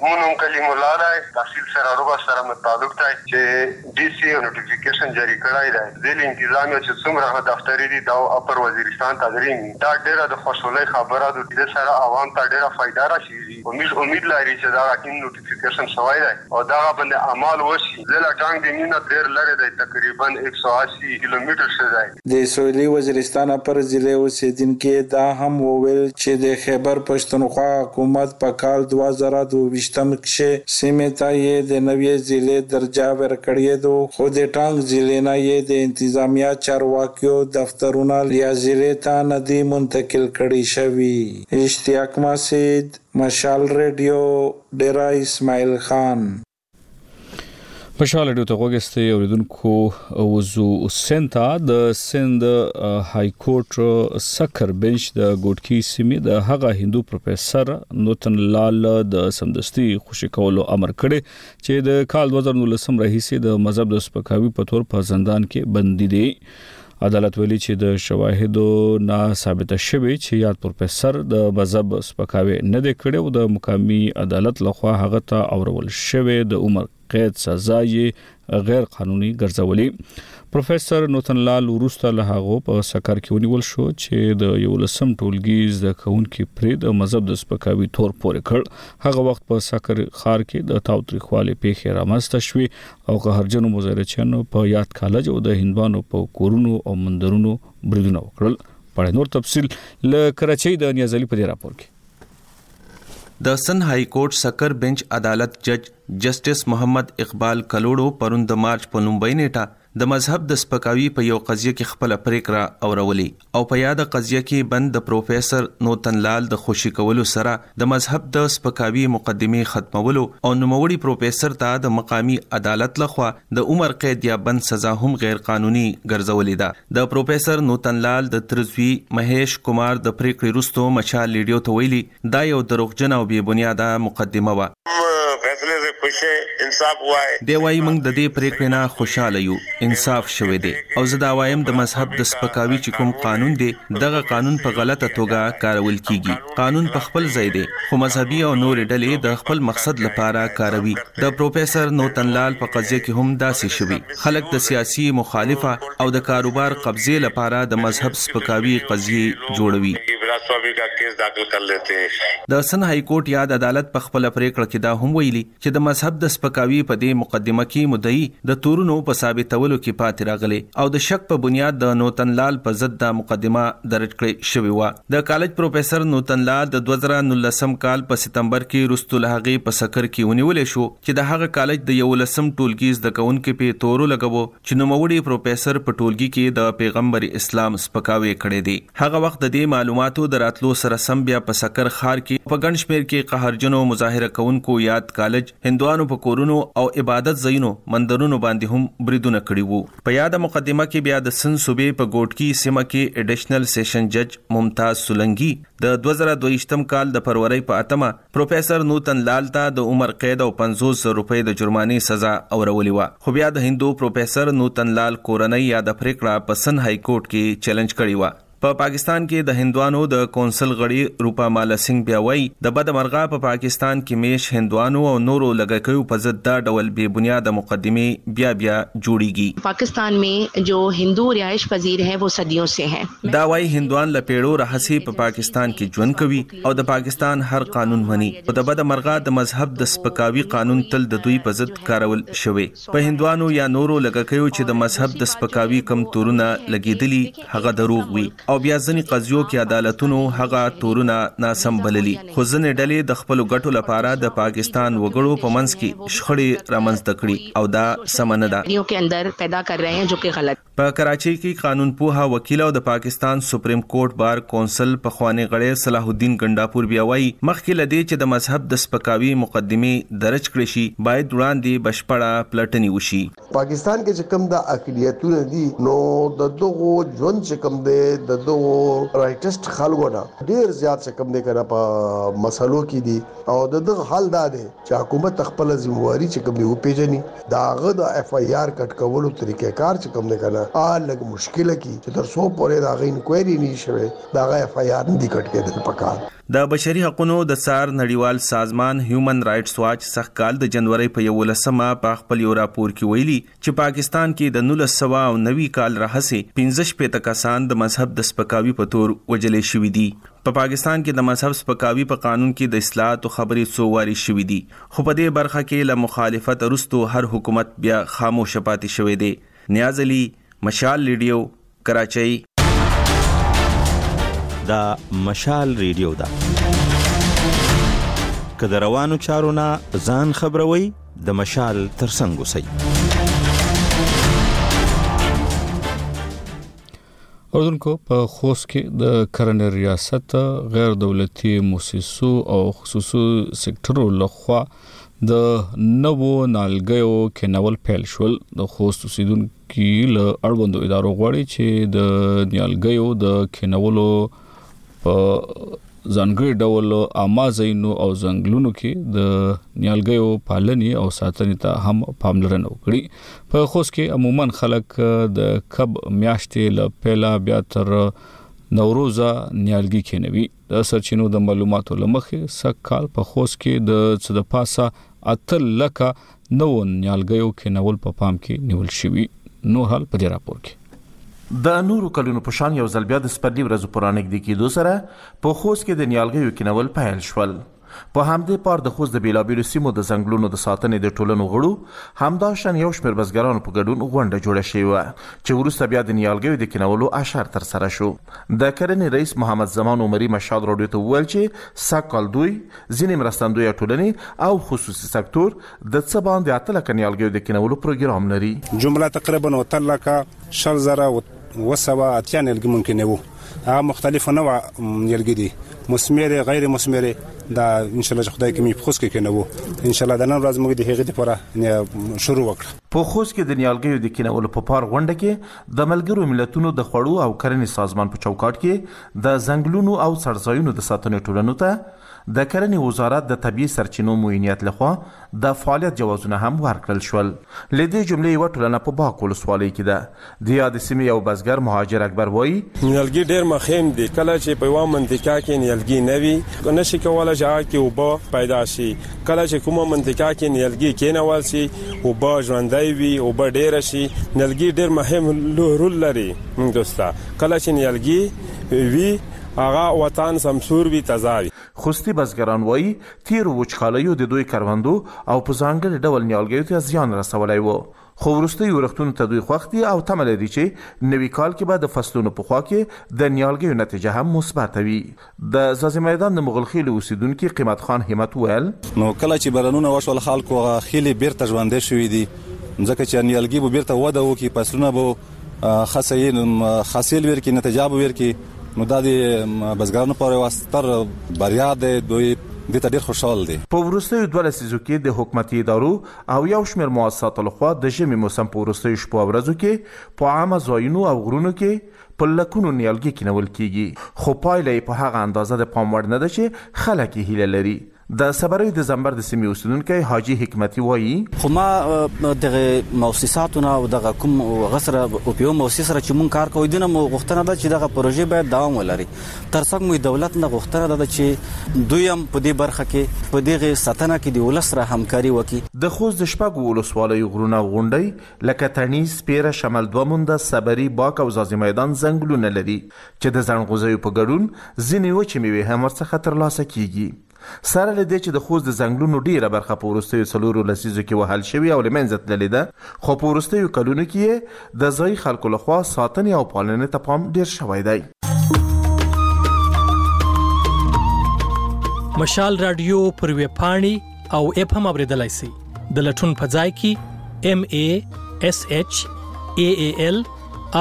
مو
نوم کلیم الله دی تحصیل سره روبه سره مو تعلق دی چه ډی سی نوټیفیکیشن جاری کړای دی ځیلی انتظامیه چه څومره هه دفتری دی داو اپر وزیرستان ته دریمی دا ډیره د خوشحولی خبره دو دده سره عوام ته ډیره فایده رسیزی او میږ امید لاری چه دغه ټیم نوټیفیکیشن شوای دی او دغه بندی عمال وشی ضلع ټانګ دی مینه دیر لری دی تقریبا ایک سو اسی کیلومیټر شی دی.
د سویلي وزیرستان پر ضلعې اوسېدنکي دا هم وویل چې د خېبر پښتونخوا حکومت په کال دوه زره دوه ویشتم کښې سیمې ته یې د نویې ضلعې درجه ورکړېدو خو د ټانک ضلعې نه یې د انتظامیه چارواکیو دفترونه لیا ضلعې ته نه دي منتقل کړي شوي. اشتیاق مسید، مشال ریډیو، ډېره اسماعیل خان.
خوشاله ډیو ته غوګستې اوریدونکو وزو سنتا د سند های کورټ سکر بنچ د ګوټکی سیمه د هغه هندو پروفیسور نوتن لال د سمدستي خوشی کولو امر کړي چې د کال 2019 راهیسې د مذهب د سپکاوي په تور په زندان کې بندي دي عدالت ویلي چې د شواهدو نه ثابته شوې چې یاد پروفیسور د مذهب سپکاوی نه دی کړی او د مقامي عدالت لخوا هغه ته اورول شوې د عمر قید سزا یې غیر قانوني ګرځولې پروفیسور نوتن لال وروسته له هغه په سکر کې ونیول شو چې د یو لسم ټولګي زده کوونکو پرې د مذهب د سپکاوي تور پورې کړ هغه وخت په سکر خار کې د تاوتریخوالي پیښې رامنځته شوې او قهرجنو مزارچیانو په یاد کالج او د هندوانو په کورونو او مندرونو بریدونه وکړل په نور تفصیل له کراچۍ د نیازلي په راپور کې
د سن های کورټ سکر بنچ عدالت جج جسټس محمد اقبال کلوړو پرون د مارچ په لومبۍ نیټه د مذهب د سپکاوي په یو قضیه کې خپل پریکړه اورولې او په یاده قضیه کې بند د پروفیسور نوتن لال د خوشی کولو سره د مذهب د سپکاوي مقدمه ختمولو او نوموړي پروفیسور ته د مقامی عدالت لخوا د عمر قید یا بند سزا هم غیر قانوني ګرځولې ده د پروفیسور نوتن لال د ترزوی مهیش کومار د پریکړې وروسته مچال لیډیو ته ویلي دا یو دروغجنه او بې بنیاده مقدمه وه.
کوم فیصلې ځای خوش شی انصاف ووایه.
دی وايي موږ د دې پرېکړې نه خوشاله یو، انصاف شوی دی او زه دا وایم د مذهب د سپکاوي چې کوم قانون دی دغه قانون په غلطه توګه کارول کیږي. قانون په خپل ځای دی خو مذهبي او نورې ډلې د خپل مقصد لپاره کاروي. د پروفیسر نوتن لال په قضیه کې هم داسې شوي. خلک د سیاسي مخالفه او د کاروبار قبضې لپاره د مذهب سپکاوي قضیې جوړوي. د سند هایکورټ یاد عدالت په خپله پرېکړه کې دا هم ویلي چې د مذهب د سپکاوي په دې مقدمه کې مدعي د تورونو په ثابتولو کې پاتې راغلی او د شک په بنیاد د نوتن لال په ضد دا مقدمه درج کړې شوې وه. د کالج پروفیسر نوتن لال د دوه زره نولسم کال په ستمبر کې وروسته له هغې په سکر کې ونیول شو چې د هغه کالج د یوولسم ټولګي زده کوونکی پې تور ولګوو چې نوموړي پروفیسور په ټولګي کې د پیغمبر اسلام سپکاوی کړی دی. هغه وخت د دې معلوماتو د راتلو سره سم بیا په سکر ښار کې په ګڼ شمېر کې قهرجنو مظاهره کوونکو یاد کالج، هندوانو په کورونو او عبادت ځایونو، مندرونو باندې هم بریدونه کړي وو. په یاده مقدمه کې بیا د سند صوبې په ګوټکي سیمه کې اډیشنل سیشن جج ممتاز سولنګي د دوه زره دوه ویشت کال د فرورۍ په اتمه، پروفیسر نوتن لال ته د عمر قید او پنځوس زر روپۍ د جرمانې سزا اورولې وه، خو بیا د هندو پروفیسر نوتن لال کورنۍ یاده پرېکړه په سند هايي کورټ کې چیلنج کړې وه. په پاکستان کې د هندوانو د کونسل غړې روپا مالا سنګ بیا وايي، د بده مرغه په پاکستان کې مېشت هندوانو او نورو لږکیو په ضد دا ډول بې بنیاده مقدمې بیا بیا جوړېږي.
پاکستان مې جو هندو رهايش پذیر هې، وو صدیو سې هې.
دا وايي، هندوان له پېړو راهسې په پاکستان کې ژوند کوي او د پاکستان هر قانون مني خو د بده مرغه د مذهب د سپکاوي قانون تل د دوی په ضد کارول شوی په هندوانو یا نورو لږکیو چې د مذهب د سپکاوي کوم تورونه لګیدلي هغه دروغ وي او بیا ځینې قضیو کې عدالتونو هغه تورونه ناسم بللي خو ځینې ډلې د خپلو ګټو لپاره د پاکستان وګړو په منځ کې شخړې رامنځته کړي او دا
سمه نه ده.
په کراچۍ کې قانون پوها وکیل او د پاکستان سپریم کورټ بار کونسل پخوانی غړی صلاح الدین ګنډاپور بیا وایي مخکې لدې چې د مذهب د سپکاوي مقدمې درج کړې شي باید وړاندې بشپړه پلټنې وشي.
پاکستان کې چې کوم دا اقلیتونه دي نو د دغو ژوند چې کوم دی د دغو رایټسټ خلکو نه ډیر زیات چې کوم دی کنه په مسلو کې دي او د دغه حال دا دی چې حکومت خپله ذمه واري چې کوم دی وپېژني د هغه د اف آی آر کټ کولو طریقه کار چې کوم دی کنه آ لږ مشکل کی چې تر څو پورې د هغه انکوایري نه شوه د هغه اف آی آر نه دی کټ کېدل پکار
د بشري حقونو د څار نړیوال سازمان هیومن رایټس واچ سږکال د جنورۍ په یوولسمه په خپل یو راپور کې ویلي، چې پاکستان کې د نولس سوه او نوي کال راهسې پنځه شپېته کسان د مذهب د سپکاوي په تور وژل شوي دي. په پاکستان کې د مذهب سپکاوي په قانون کې د اصلاحاتو خبرې څو وارې شوي دي، خو په دې برخه کې له مخالفت وروسته هر حکومت بیا خاموشه پاتې شوی دی. نیاز علي، مشال ریډیو، کراچۍ
دا مشال ریډیو ده که د روانو چارو نه ځان خبروي د مشال تر څنګ اوسئ
اوردونکو په خوست کې د کرنې ریاست غیر دولتي موسسو او خصوصي سکتورو لخوا د نوو نالګیو کېنول پیل شول د خوست اوسیدونکو کې له اړوندو ادارو غواړي چې د نیالګیو د کینولو په ځانګړي ډول عامه ځایونو او ځنګلونو کې د نیالګیو پالنې او ساتنې ته هم پاملرنه وکړي په خوست کې عموما خلک د کب میاشتې له پیلا بیا تر نوروزه نیالګي کینوي د سرچینو د معلوماتو لمخې سږ کال په خوست کې د څه د پاسه اتل لکه نوو نیالګیو کېنول په پام کې نیول شوي، نور حال په دې راپور کې.
د نورو کلونو په شان یو ځل بیا د سپرلي ورځو په رانږدې کېدو سره په خوست کې د نیالګیو کېنول پیل شول. په همدې پار د خوست د بېلابېلو سیمو د ځنګلونو د ساتنې د ټولنو غړو همداشان یو شمېر بزګرانو په ګډون غونډه جوړه شوې وه چې وروسته بیا د نیالګیو د کېنولو اشر ترسره شو. د کرنې رئیس محمد زمان عمري مشال راډیو ته وویل چې سږ کال دوی ځینې مرستندویه ټولنې او خصوصي سکتور د څه باندې اته لکه نیالګیو د کینولو پروګرام لري.
جمله تقریبا اته لکه شل زره اوه سوه اتیا نیالګي ممکن نه وو. هغه مختلف نوع نیالګي دي، مثمرې، غیر مثمرې، دا ان شاء الله چې خدای کوي په خوست کې کینوو. ان شاء الله د نن ورځ موږ د هغې لپاره شروع وکړه.
په خوست کې د نیالګیو د کینولو په پار غونډه کې د ملګرو ملتونو د خوړو او کرنې سازمان په چوکاټ کې د ځنګلونو او څړځایونو د ساتنې ټولنو ته د کرنې وزارت د طبیعي سرچینو معینیت لخوا د فعالیت جوازونه هم ورکړل شول. له دې جملې یوه ټولنه په باک ولسوالۍ کې ده. د یادې سیمې یو بزګر مهاجر اکبر وايي،
نیالګي ډېر مخیم دي، کله چې په یوه منطقه کې نیالګي نه وي، نه شي کولی چې هغه کې اوبه پیدا شي، کله چې کومه منطقه کې نیالګي کېنول شي، اوبه ژوندی وي، اوبه ډېره شي، نیالګي ډېر مهم رول لري موږ دوسته. کله چې نیالګي وي هغه وطن سمسور وي تازه وي.
خوستي بزګران وايي، تېرو وچکالیو د دوی کروندو او په ځانګړې ډول نیالګیو ته زیان رسولی و، خو وروستیو ورښتونو ته دوی خوښ دي او تمه لري چې نوي کال کې به د فصلونو پخوا کې د نیالګیو نتیجه هم مثبته وي. د ځاځي میدان د مغل خیلو اوسیدونکي قیمت خان همت وویل.
نو کله چې بارانونه وشول خلکو هغه خیلې بیرته ژوندۍ شوې دي ځکه چې نیالګي به بیرته وده وکړي فصلونه به ښه سهي حاصل ورکړي نتیجه به ورکړي
نو دا د بزګرانو لپاره یو ستر بریا دی دوی دې ته ډیر خوشحال دي.
په وروستیو دوه لسیزو کې د حکومتي ادارو او یو شمیر موسساتو لخوا د ژمي موسم په وروستیو شپو او ورځو کې په عامه ځایونو او غرونو کې په لکونو نیالګي کینول کیږي، خو پایله یې په هغه اندازه د پام وړ نه ده چې خلک یې هیله لري. د صبریو د زمبر د سیمې اوسیدونکی حاجي حکمتي وايي.
خو ما دغه موسساتو نه او دغه کوم هغه سره اوپیو موسسې سره چې موږ کار کوو دینه مو غوښتنه ده چې دغه پروژې باید دوام ولري. ترڅنګ مو دولت نه غوښتنه ده ده چې دوی هم په دې برخه کې په دغه ساتنه کې د ولس سره همکاري وکړي.
د خوست د شپږو ولسوالیو غرونه او غونډۍ لکه تڼي، سپېره، شمل دوه مونده، سبري، باک او ځاځي میدان ځنګلونه لري چې د ځڼغوزیو په ګډون ځینې وچې مېوې هم ورڅخه ترلاسه کېږي. سره له دې چې د خوست د ځنګلونو ډېره برخه په وروستیو څلورو لسیزو کې وهل شوې او له منځه تللې ده، خو په وروستیو کلونو کې یې د ځايي خلکو له خوا ساتنې او پالنې ته پام ډېر شوی دی.
مشال راډیو پر وېبپاڼې، او اپ هم اوریدلای شئ د لټون په ځای کې ام ای اس ایچ ای ای ال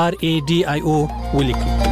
ار ای ډی آی او ولیکئ